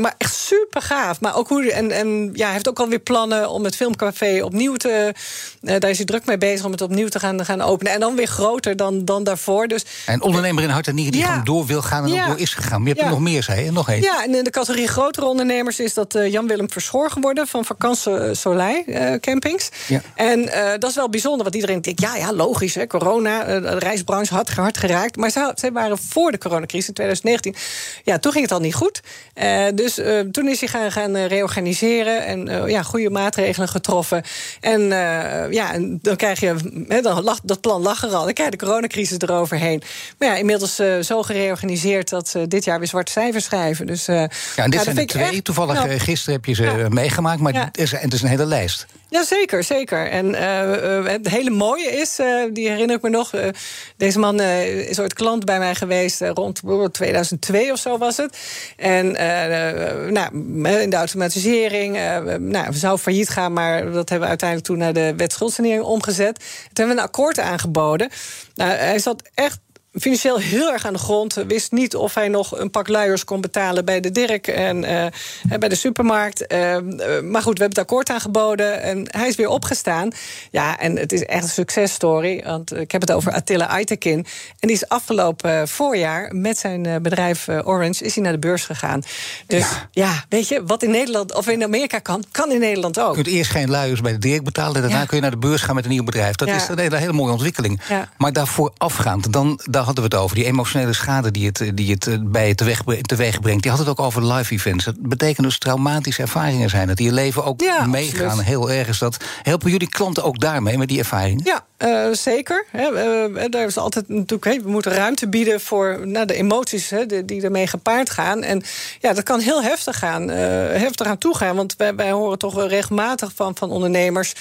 maar echt super gaaf. Maar ook hoe, en, en ja, hij heeft ook alweer plannen om het filmcafé opnieuw te. daar is hij druk mee bezig om het opnieuw te gaan, gaan openen. En dan weer groter dan, dan daarvoor. Dus, en ondernemer in hart en nieren die gewoon door wil gaan en ja, door is gegaan. Maar je hebt er nog meer, zei je? Nog één. Ja, en in de categorie grotere ondernemers is dat Jan-Willem Verschoor geworden van vakantie Soleil uh, campings. Ja. En uh, dat is wel bijzonder, want iedereen denkt... ja, ja logisch, hè, corona, uh, de reisbranche had hard geraakt. Maar zij, zij, waren voor de coronacrisis in 2019... ja, toen ging het al niet goed. dus toen is hij gaan, gaan reorganiseren... en ja, goede maatregelen getroffen. En ja, dan krijg je... dan lag, dat plan lag er al. Dan krijg je de coronacrisis eroverheen. Maar ja, inmiddels zo gereorganiseerd... dat ze dit jaar weer zwarte cijfers schrijven. Dus, ja, en dit zijn er twee. Toevallig nou, gisteren heb je ze meegemaakt. Maar het is, het is een hele lijst. Ja, zeker, zeker. En uh, het hele mooie is, uh, die herinner ik me nog... Deze man is ooit klant bij mij geweest rond 2002 of zo was het. En nou, in de automatisering nou, we zou failliet gaan... maar dat hebben we uiteindelijk toen naar de wet schuldsanering omgezet. Toen hebben we een akkoord aangeboden. Nou, hij zat echt financieel heel erg aan de grond. Wist niet of hij nog een pak luiers kon betalen bij de Dirk en uh, bij de supermarkt. Uh, maar goed, we hebben het akkoord aangeboden en hij is weer opgestaan. Ja, en het is echt een successtory. Want ik heb het over Attila Aytekin. En die is afgelopen voorjaar met zijn bedrijf Orange is hij naar de beurs gegaan. Dus ja. ja. weet je, wat in Nederland of in Amerika kan, kan in Nederland ook. Je kunt eerst geen luiers bij de Dirk betalen en daarna kun je naar de beurs gaan met een nieuw bedrijf. Dat is een hele, hele mooie ontwikkeling. Maar daarvoor afgaand, dan, daar hadden we het over. Die emotionele schade die het, die het eh, bij je teweeg, teweeg brengt. Die had het ook over live events. Dat betekent dus traumatische ervaringen zijn. Dat die je leven ook meegaan. Heel erg is dat. Helpen jullie klanten ook daarmee, met die ervaringen? Ja, uh, zeker. Uh, daar is altijd natuurlijk, we moeten ruimte bieden voor nou, de emoties die, die ermee gepaard gaan. En ja, dat kan heel heftig gaan, heftig aan toegaan. Want wij, wij horen toch regelmatig van, van ondernemers: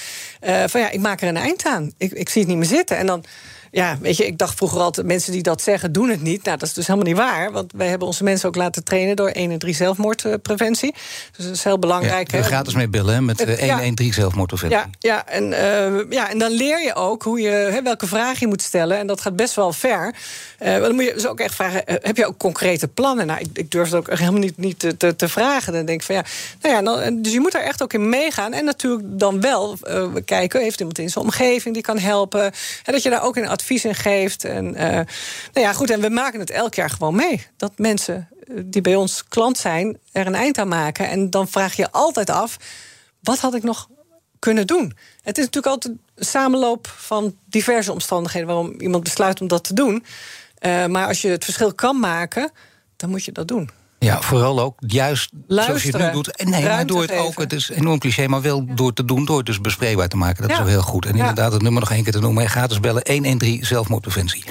van ja, ik maak er een eind aan. Ik, ik zie het niet meer zitten. En dan ja, weet je, ik dacht vroeger altijd, mensen die dat zeggen, doen het niet. Nou, dat is dus helemaal niet waar. Want wij hebben onze mensen ook laten trainen door 113 zelfmoordpreventie. Dus dat is heel belangrijk. Ja, gratis mee billen met 113 ja. zelfmoordpreventie. Ja, ja, en, uh, ja, en dan leer je ook hoe je, hè, welke vraag je moet stellen. En dat gaat best wel ver. Uh, dan moet je dus ook echt vragen: heb je ook concrete plannen? Nou, ik, ik durf het ook helemaal niet, niet te, te, te, vragen. Dan denk ik van ja, nou ja, dan, dus je moet er echt ook in meegaan. En natuurlijk dan wel kijken: heeft iemand in zijn omgeving die kan helpen? En dat je daar ook in advies in geeft. En, uh, nou ja, goed, en we maken het elk jaar gewoon mee. Dat mensen eh, die bij ons klant zijn, er een eind aan maken. En dan vraag je altijd af: wat had ik nog kunnen doen? Het is natuurlijk altijd een samenloop van diverse omstandigheden waarom iemand besluit om dat te doen. Uh, maar als je het verschil kan maken, dan moet je dat doen. Ja, vooral ook juist zoals je het nu doet. Nee, maar door het ook, het is enorm cliché, maar wel door te doen, door het dus bespreekbaar te maken. Dat is wel heel goed. En inderdaad, het nummer nog één keer te noemen. Gratis bellen 113 zelfmoordpreventie.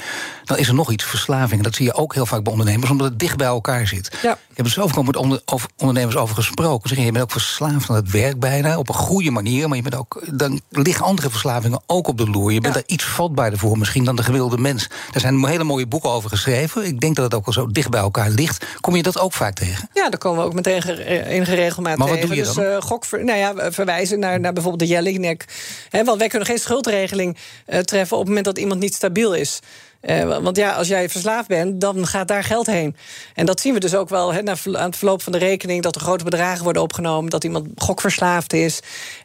Dan is er nog iets, verslaving. Dat zie je ook heel vaak bij ondernemers, omdat het dicht bij elkaar zit. Ja. Ik heb er zelf ook met onder, over ondernemers over gesproken. Zeg, je bent ook verslaafd aan het werk bijna, op een goede manier. Maar je bent ook, dan liggen andere verslavingen ook op de loer. Je bent er iets vatbaarder voor misschien dan de gemiddelde mens. Er zijn hele mooie boeken over geschreven. Ik denk dat het ook wel zo dicht bij elkaar ligt. Kom je dat ook vaak tegen? Ja, daar komen we ook meteen enige regelmaat maar wat Doe je dus dan? Uh, gok, nou ja, verwijzen naar, naar bijvoorbeeld de Jelinek. want wij kunnen geen schuldregeling uh, treffen op het moment dat iemand niet stabiel is. Uh, want ja, als jij verslaafd bent, dan gaat daar geld heen. En dat zien we dus ook wel he, na, aan het verloop van de rekening... dat er grote bedragen worden opgenomen, dat iemand gokverslaafd is.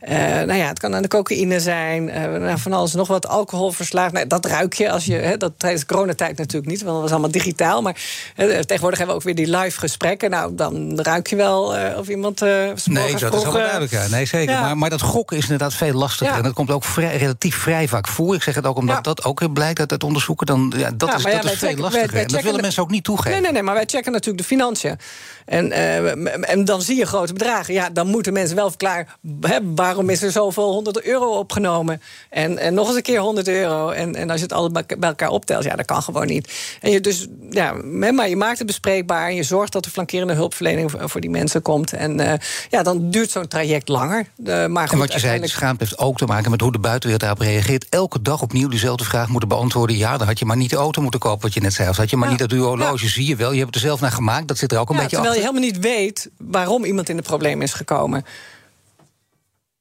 Uh, nou ja, het kan aan de cocaïne zijn, uh, nou, van alles nog wat, alcoholverslaafd. Nou, dat ruik je als je, he, dat tijdens coronatijd natuurlijk niet... want dat was allemaal digitaal, maar tegenwoordig hebben we ook weer die live gesprekken. Nou, dan ruik je wel of iemand... nee, dat vroeg, is allemaal duidelijk, ja. Nee, zeker. Ja. Maar, maar dat gokken is inderdaad veel lastiger. Ja. En dat komt ook vrij, relatief vrij vaak voor. Ik zeg het ook omdat ja. dat ook blijkt uit het onderzoeken... dan ja, dat ja, is, dat is veel checken, lastiger. Wij, wij dat willen mensen ook niet toegeven. Nee, nee, nee, maar wij checken natuurlijk de financiën. En, uh, en dan zie je grote bedragen. Ja, dan moeten mensen wel verklaren... Hè, waarom is er zoveel 100 euro opgenomen? En, en nog eens een keer 100 euro. En, en als je het allemaal bij elkaar optelt, ja, dat kan gewoon niet. En je dus, ja, maar je maakt het bespreekbaar... en je zorgt dat er flankerende hulpverlening voor die mensen komt. En uh, ja, dan duurt zo'n traject langer. Uh, maar goed, en wat je zei, de schaamte heeft ook te maken met hoe de buitenwereld daarop reageert. Elke dag opnieuw diezelfde vraag moeten beantwoorden. Ja, dan had je maar niet de auto moeten kopen, wat je net zei. Of had je maar ja. niet dat duur horloge, ja. zie je wel. Je hebt het er zelf naar gemaakt, dat zit er ook een ja, beetje terwijl achter. je helemaal niet weet waarom iemand in de probleem is gekomen.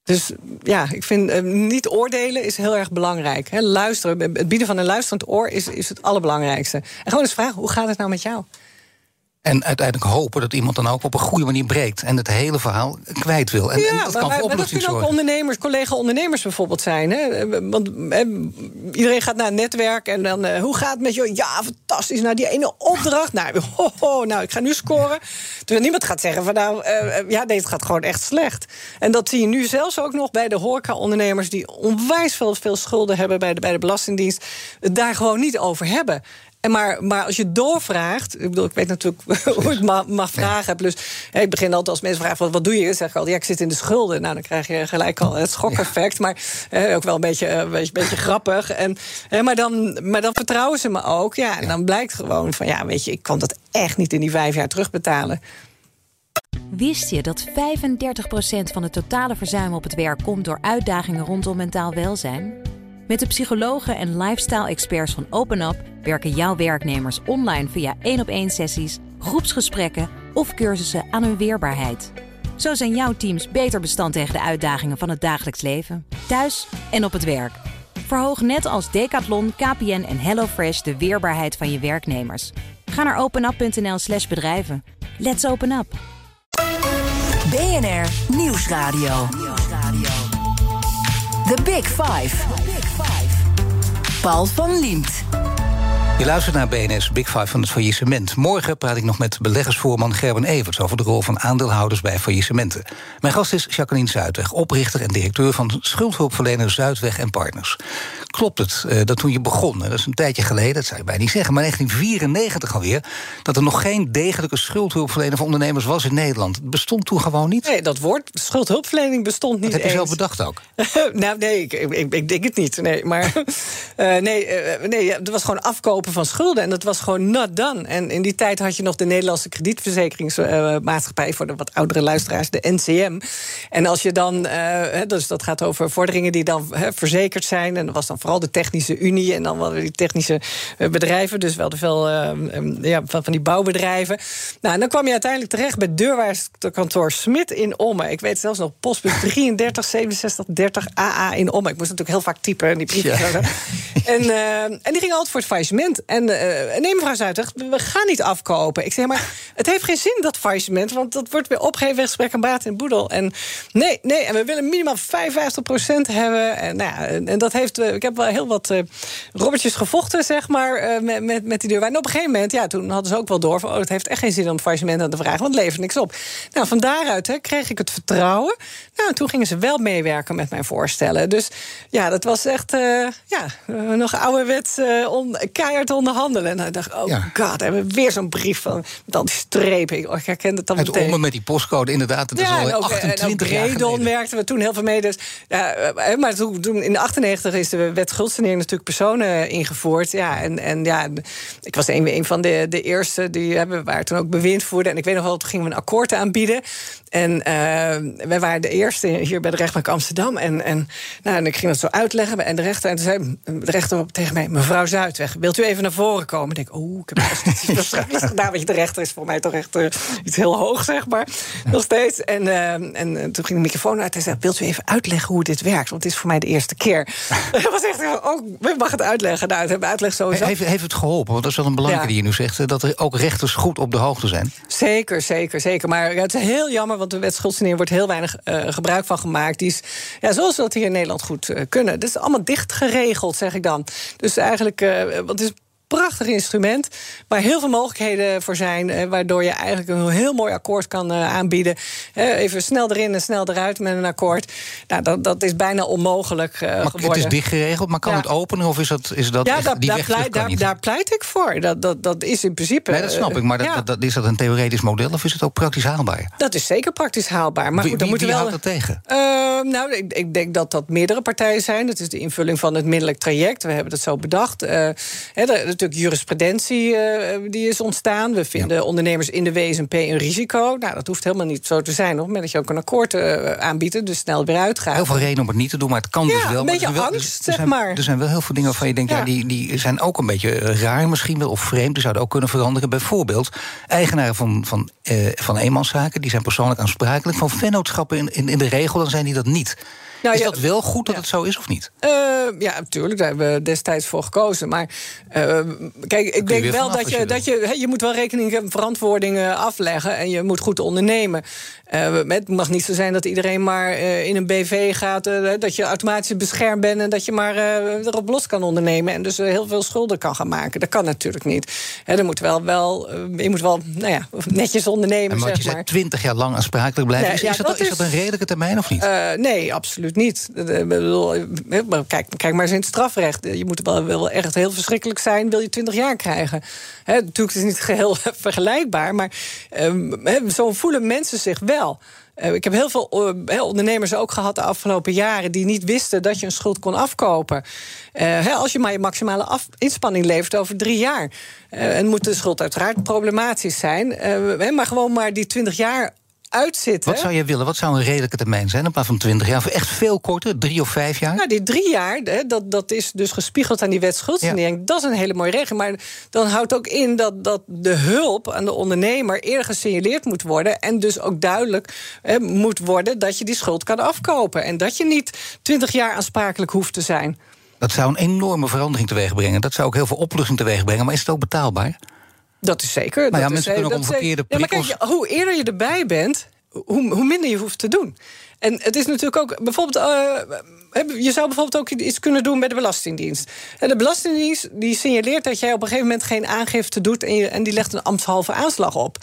Dus ja, ik vind uh, niet oordelen is heel erg belangrijk. Luisteren, het bieden van een luisterend oor is, is het allerbelangrijkste. En gewoon eens vragen, hoe gaat het nou met jou? En uiteindelijk hopen dat iemand dan ook op een goede manier breekt. En het hele verhaal kwijt wil. En, ja, en dat kan maar, voor maar dat kunnen ook ondernemers, collega-ondernemers bijvoorbeeld zijn. Hè? Want hè, iedereen gaat naar een netwerk en dan... Uh, hoe gaat het met je? Ja, fantastisch. Nou, die ene opdracht. Nou, ho, ho, nou ik ga nu scoren. Terwijl niemand gaat zeggen van nou... Uh, ja, nee, het gaat gewoon echt slecht. En dat zie je nu zelfs ook nog bij de horeca-ondernemers... die onwijs veel, veel schulden hebben bij de, bij de Belastingdienst... het daar gewoon niet over hebben. En maar, maar als je doorvraagt, ik bedoel, ik weet natuurlijk hoe ik mag, mag vragen. Plus, hè, ik begin altijd als mensen vragen: wat, wat doe je? Dan zeg ik al, ja, ik zit in de schulden. Nou, dan krijg je gelijk al het schokeffect. Maar hè, ook wel een beetje, een beetje, beetje grappig. En, hè, maar, dan, maar dan vertrouwen ze me ook. Ja, en dan blijkt gewoon van, ja, weet je, ik kan dat echt niet in die vijf jaar terugbetalen. Wist je dat 35% van het totale verzuim op het werk komt door uitdagingen rondom mentaal welzijn? Met de psychologen en lifestyle-experts van OpenUp werken jouw werknemers online via één op één sessies, groepsgesprekken of cursussen aan hun weerbaarheid. Zo zijn jouw teams beter bestand tegen de uitdagingen van het dagelijks leven, thuis en op het werk. Verhoog net als Decathlon, KPN en HelloFresh de weerbaarheid van je werknemers. Ga naar openup.nl slash bedrijven. Let's open up. BNR Nieuwsradio. The Big Five. Paul van Liemt. Je luistert naar BNS Big Five van het faillissement. Morgen praat ik nog met beleggersvoorman Gerben Everts... over de rol van aandeelhouders bij faillissementen. Mijn gast is Jacqueline Zuidweg, oprichter en directeur... van schuldhulpverlener Zuidweg en Partners. Klopt het uh, dat toen je begon, dat is een tijdje geleden... dat zou je bijna niet zeggen, maar 1994 alweer... dat er nog geen degelijke schuldhulpverlener voor ondernemers was in Nederland? Het bestond toen gewoon niet? Nee, dat woord schuldhulpverlening bestond niet Dat heb je eens. zelf bedacht ook? nou, nee, ik, ik, ik, denk het niet. Nee, maar uh, nee, uh, nee, het was gewoon afkopen van schulden. En dat was gewoon not done. En in die tijd had je nog de Nederlandse kredietverzekeringsmaatschappij... Voor de wat oudere luisteraars, de NCM. En als je dan, dus dat gaat over vorderingen die dan verzekerd zijn... en dat was dan vooral de Technische Unie en dan wel die technische bedrijven... dus wel veel ja, van die bouwbedrijven. Nou, en dan kwam je uiteindelijk terecht bij deurwaarderskantoor Smit in Ommen. Ik weet zelfs nog, postbus 33 67 30 AA in Ommen. Ik moest natuurlijk heel vaak typen in die briefjes. Ja. En, uh, en die ging altijd voor het faillissement. En uh, nee, mevrouw Zuidweg, we gaan niet afkopen. Ik zeg, maar het heeft geen zin, dat faillissement... want dat wordt weer opgegeven gesprek en baat in boedel. En nee, nee, en we willen minimaal 55% hebben. En, nou ja, en dat heeft... Ik heb wel heel wat uh, robbertjes gevochten, zeg maar, uh, met, met, met die deur. En op een gegeven moment, ja, toen hadden ze ook wel door... van, oh, het heeft echt geen zin om faillissement aan te vragen... want het levert niks op. Nou, van daaruit hè, kreeg ik het vertrouwen. Nou, en toen gingen ze wel meewerken met mijn voorstellen. Dus ja, dat was echt, uh, ja, nog ouderwets on, keihard onderhandelen. En dan dacht ik, oh ja. god, hebben we weer zo'n brief van al die strepen. Ik, oh, ik herken het dan Het meteen. ommen met die postcode, inderdaad. Het ja, is al ook, 28 en ook jaar Redon geleden. we toen heel veel mee. Dus, ja, maar toen, toen in de 98 is de wet schuldsanering natuurlijk personen ingevoerd. Ja, en, en ja, ik was een, een van de, de eerste die hebben waar toen ook bewind voerde. En ik weet nog wel, toen gingen we een akkoord aanbieden. En uh, wij waren de eerste hier bij de rechtbank Amsterdam. En, en, nou, en ik ging dat zo uitleggen. En de rechter, en toen zei de rechter tegen mij... mevrouw Zuidweg, wilt u even naar voren komen? Ik denk, oeh, ik heb iets gedaan. Want de rechter is voor mij toch echt uh, iets heel hoog, zeg maar. Nog steeds. En, uh, en toen ging de microfoon uit en zei... wilt u even uitleggen hoe dit werkt? Want het is voor mij de eerste keer. Dat was echt, oh, ik mag het uitleggen. Nou, het hebben uitleg sowieso. Heeft, heeft het geholpen? Want dat is wel een belangrijke ja. die je nu zegt... dat er ook rechters goed op de hoogte zijn. Zeker, zeker, zeker. Maar het is heel jammer, want de wet schuldsanering wordt heel weinig uh, gebruik van gemaakt. Die is, ja, zoals we dat hier in Nederland goed uh, kunnen. Dat is allemaal dicht geregeld, zeg ik dan. Dus eigenlijk, uh, het is prachtig instrument waar heel veel mogelijkheden voor zijn. Eh, waardoor je eigenlijk een heel mooi akkoord kan uh, aanbieden. Uh, even snel erin en snel eruit met een akkoord. Nou, dat, dat is bijna onmogelijk uh, maar geworden. Het is dicht geregeld, maar kan ja. het openen of is dat, is dat ja, echt, die daar, weg pleit, daar, daar, pleit ik voor. Dat, dat, dat is in principe. Nee, dat snap ik. Maar dat, ja. dat, dat, is dat een theoretisch model of is het ook praktisch haalbaar? Dat is zeker praktisch haalbaar. Maar wie, goed, dan wie, moet wie wel. houdt dat tegen? nou, ik, ik, denk dat dat meerdere partijen zijn. Dat is de invulling van het middelijk traject. We hebben dat zo bedacht. He, natuurlijk jurisprudentie. Uh, die is ontstaan. We vinden ja. ondernemers in de WSNP een risico. Nou, dat hoeft helemaal niet zo te zijn. Op het moment dat je ook een akkoord uh, aanbiedt, dus snel weer uitgaat. Heel veel reden om het niet te doen, maar het kan ja, dus wel. Een beetje maar er, angst, er zeg zijn, maar. Er zijn wel heel veel dingen waarvan je denkt, ja. ja die, die zijn ook een beetje raar misschien wel, of vreemd. Die zouden ook kunnen veranderen. Bijvoorbeeld, eigenaren van, van, uh, van eenmanszaken, die zijn persoonlijk aansprakelijk. Van vennootschappen in, in, in de regel, dan zijn die dat niet. Nou, is dat wel goed dat het zo is of niet? Uh, ja, natuurlijk. Daar hebben we destijds voor gekozen. Maar uh, kijk, ik denk wel dat je, je dat je, he, je moet wel rekening en verantwoording afleggen. En je moet goed ondernemen. het mag niet zo zijn dat iedereen maar in een BV gaat. dat je automatisch beschermd bent en dat je maar erop los kan ondernemen. En dus heel veel schulden kan gaan maken. Dat kan natuurlijk niet. He, er moet wel, wel, je moet wel nou ja, netjes ondernemen. En zeg je maar. twintig jaar lang aansprakelijk blijven. Nee, is, ja, is, dat, dat is, is dat een redelijke termijn of niet? nee, absoluut niet. Kijk, kijk maar eens in het strafrecht. Je moet wel, wel echt heel verschrikkelijk zijn, wil je 20 jaar krijgen. He, natuurlijk is het niet geheel vergelijkbaar, maar um, zo voelen mensen zich wel. Ik heb heel veel ondernemers ook gehad de afgelopen jaren die niet wisten dat je een schuld kon afkopen. Als je maar je maximale af inspanning levert over drie jaar. en moet de schuld uiteraard problematisch zijn. maar gewoon maar die 20 jaar uitzitten. Wat zou je willen? Wat zou een redelijke termijn zijn? Een paar van 20 jaar? Of echt veel korter? Drie of vijf jaar? Nou, die drie jaar, dat, dat is dus gespiegeld aan die wet schuldsanering. Ja. Dat is een hele mooie regel. Maar dan houdt ook in dat, dat de hulp aan de ondernemer eerder gesignaleerd moet worden. En dus ook duidelijk eh, moet worden dat je die schuld kan afkopen. En dat je niet 20 jaar aansprakelijk hoeft te zijn. Dat zou een enorme verandering teweeg brengen. Dat zou ook heel veel opluchting teweeg brengen. Maar is het ook betaalbaar? Dat is zeker. Maar ja, dat mensen is, kunnen ook om verkeerde ja, maar kijk, prikkels- hoe eerder je erbij bent, hoe, hoe minder je hoeft te doen. En het is natuurlijk ook bijvoorbeeld. eh, je zou bijvoorbeeld ook iets kunnen doen bij de Belastingdienst. En de Belastingdienst die signaleert dat jij op een gegeven moment geen aangifte doet en, je, en die legt een ambtshalve aanslag op.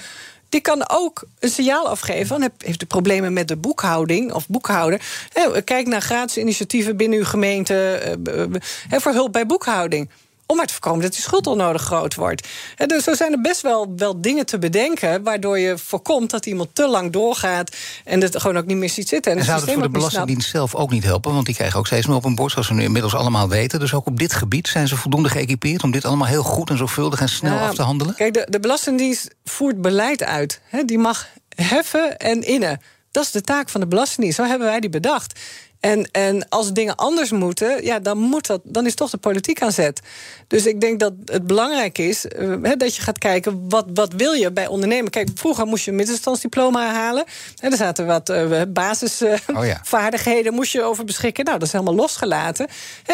Die kan ook een signaal afgeven. Van, heb- heeft u problemen met de boekhouding of boekhouder? Hè, kijk naar gratis initiatieven binnen uw gemeente eh, b- hè, voor hulp bij boekhouding. Om maar te voorkomen dat die schuld onnodig groot wordt. Dus zo zijn er best wel, wel dingen te bedenken. waardoor je voorkomt dat iemand te lang doorgaat. en het gewoon ook niet meer ziet zitten. En, En zou het voor de. Belastingdienst zelf ook niet helpen? Want die krijgen ook steeds meer op hun bord, zoals we nu inmiddels allemaal weten. Dus ook op dit gebied zijn ze voldoende geëquipeerd om dit allemaal heel goed en zorgvuldig en snel Ja, af te handelen? Kijk, de, de Belastingdienst voert beleid uit. Die mag heffen en innen. Dat is de taak van de Belastingdienst. Zo hebben wij die bedacht. En, en als dingen anders moeten, ja, dan, moet dat, dan is toch de politiek aan zet. Dus ik denk dat het belangrijk is eh, dat je gaat kijken... Wat, wat wil je bij ondernemen. Kijk, vroeger moest je een middenstandsdiploma halen. Hè, er zaten wat eh, basisvaardigheden, moest je over beschikken. Nou, dat is helemaal losgelaten.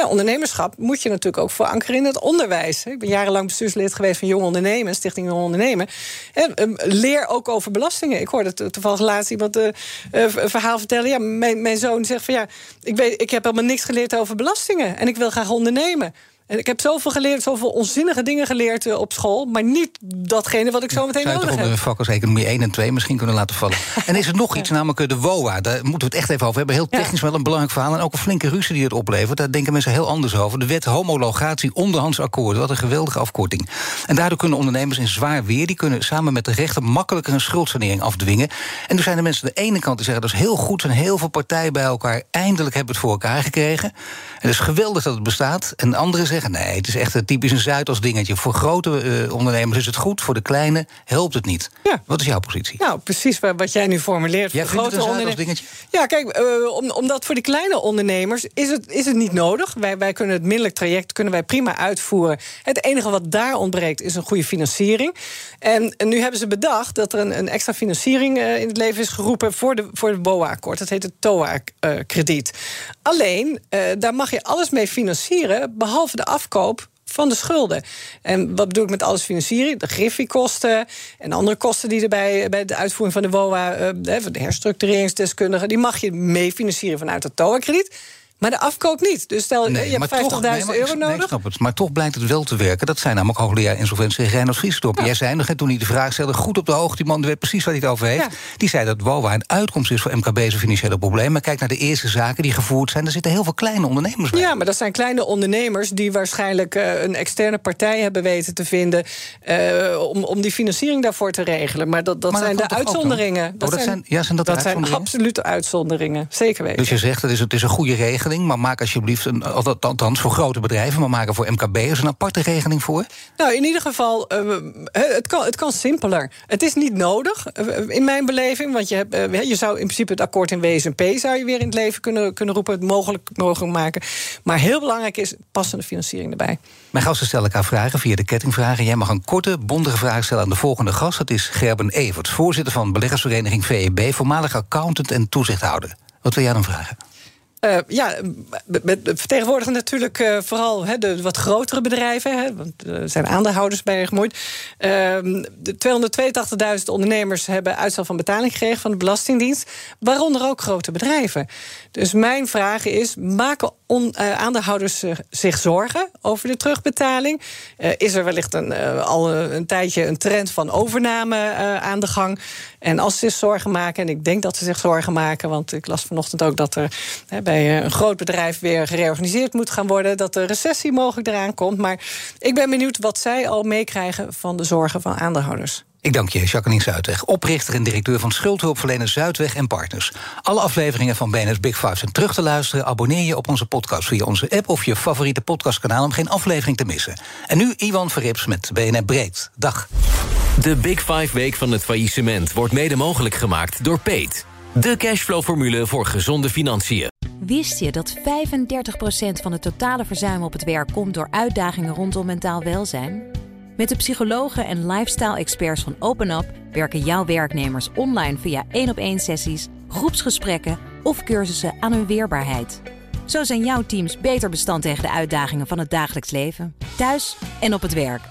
Ondernemerschap moet je natuurlijk ook verankeren in het onderwijs. Ik ben jarenlang bestuurslid geweest van Jong Ondernemen... Stichting Jong Ondernemen. En, ehm, leer ook over belastingen. Ik hoorde to- toevallig laatst iemand een verhaal vertellen. Ja, mijn, mijn zoon zegt van ja, ik, weet, ik heb helemaal niks geleerd over belastingen. En ik wil graag ondernemen. En ik heb zoveel geleerd, zoveel onzinnige dingen geleerd eh, op school... maar niet datgene wat ik zo meteen Zou je toch nodig heb. een vak als economie 1 en 2 misschien kunnen laten vallen? En is er nog iets, namelijk eh, de WOA. Daar moeten we het echt even over hebben. Heel Ja. technisch wel een belangrijk verhaal. En ook een flinke ruzie die het oplevert. Daar denken mensen heel anders over. De wet homologatie onderhandsakkoorden. Wat een geweldige afkorting. En daardoor kunnen ondernemers in zwaar weer... die kunnen samen met de rechter makkelijker een schuldsanering afdwingen. En toen zijn er mensen aan de ene kant die zeggen... dat is heel goed, zijn heel veel partijen bij elkaar. Eindelijk hebben we het voor elkaar gekregen. Het is geweldig dat het bestaat. En anderen zeggen, nee, het is echt een typisch een Zuidas dingetje. Voor grote eh, ondernemers is het goed, voor de kleine helpt het niet. Ja. Wat is jouw positie? Nou, precies wa- wat jij nu formuleert. Jij voor grote Zuidas onderne- dingetje? Ja, kijk, eh, om, omdat voor die kleine ondernemers is het, is het niet nodig. Wij, wij kunnen het middelijk traject kunnen wij prima uitvoeren. Het enige wat daar ontbreekt is een goede financiering. En, en nu hebben ze bedacht dat er een, een extra financiering eh, in het leven is geroepen voor de, voor het BOA-akkoord. Dat heet het TOA-krediet. Alleen, daar mag je alles mee financieren, behalve de afkoop van de schulden. En wat bedoel ik met alles financieren? De griffiekosten en andere kosten die er bij, bij de uitvoering van de WOA... eh, de herstructureringsdeskundigen... die mag je mee financieren vanuit het TOA-krediet... maar de afkoop niet. Dus stel, eh, je hebt 50.000 nee, maar ik- euro nee, ik nodig... snap het. Maar toch blijkt het wel te werken. Dat zijn namelijk hoogleraar insolventie Reinhard Vriesdorp. Jij zei nog, hè, toen hij de vraag stelde, goed op de hoogte... die man weet precies waar hij het over heeft. Ja. Die zei dat WOA een uitkomst is voor MKB's financiële problemen. Kijk naar de eerste zaken die gevoerd zijn. Er zitten heel veel kleine ondernemers bij. Ja, maar dat zijn kleine ondernemers die waarschijnlijk eh, een externe partij hebben weten te vinden eh, om, om die financiering daarvoor te regelen. Maar dat, dat Maar dat zijn de uitzonderingen. Oh, dat zijn- ja, zijn dat dat zijn absolute uitzonderingen. Zeker weten. Dus je zegt, het is, het is een goede regeling... maar maak alsjeblieft, een, althans voor grote bedrijven... maar maak er voor MKB'ers een aparte regeling voor. Nou, in ieder geval, eh, het, kan, het kan simpeler. Het is niet nodig, eh, in mijn beleving. Want je, hebt, eh, je zou in principe het akkoord in WSP... zou je weer in het leven kunnen, kunnen roepen, het mogelijk, mogelijk maken. Maar heel belangrijk is passende financiering erbij. Mijn gasten stellen elkaar vragen via de kettingvragen. Jij mag een korte, bondige vraag stellen aan de volgende gast. Dat is Gerben Everts, voorzitter van beleggersvereniging VEB... voormalig accountant en toezichthouder. Wat wil jij dan vragen? Eh, ja, vertegenwoordigen natuurlijk eh, vooral de wat grotere bedrijven. Want er zijn aandeelhouders bij gemoeid. Ehm, de 282.000 ondernemers hebben uitstel van betaling gekregen van de Belastingdienst. Waaronder ook grote bedrijven. Dus mijn vraag is: maken on- eh, aandeelhouders zich- zich zorgen over de terugbetaling? Eh, is er wellicht een, eh, al een, tijdje een trend van overname eh, aan de gang? En als ze zich zorgen maken, en ik denk dat ze zich zorgen maken, want ik las vanochtend ook dat er bij eh, een groot bedrijf weer gereorganiseerd moet gaan worden, dat de recessie mogelijk eraan komt. Maar ik ben benieuwd wat zij al meekrijgen van de zorgen van aandeelhouders. Ik dank je, Jacqueline Zuidweg, oprichter en directeur van schuldhulpverlener Zuidweg en Partners. Alle afleveringen van BNS Big Five zijn terug te luisteren. Abonneer je op onze podcast via onze app of je favoriete podcastkanaal om geen aflevering te missen. En nu Iwan Verrips met BNR Breed. Dag. De Big Five Week van het faillissement wordt mede mogelijk gemaakt door Peet. De cashflow-formule voor gezonde financiën. Wist je dat 35% van het totale verzuim op het werk komt door uitdagingen rondom mentaal welzijn? Met de psychologen en lifestyle-experts van OpenUp werken jouw werknemers online via één op één sessies, groepsgesprekken of cursussen aan hun weerbaarheid. Zo zijn jouw teams beter bestand tegen de uitdagingen van het dagelijks leven, thuis en op het werk.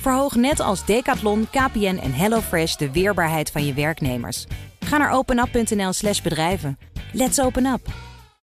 Verhoog net als Decathlon, KPN en HelloFresh de weerbaarheid van je werknemers. Ga naar openup.nl/slash bedrijven. Let's open up!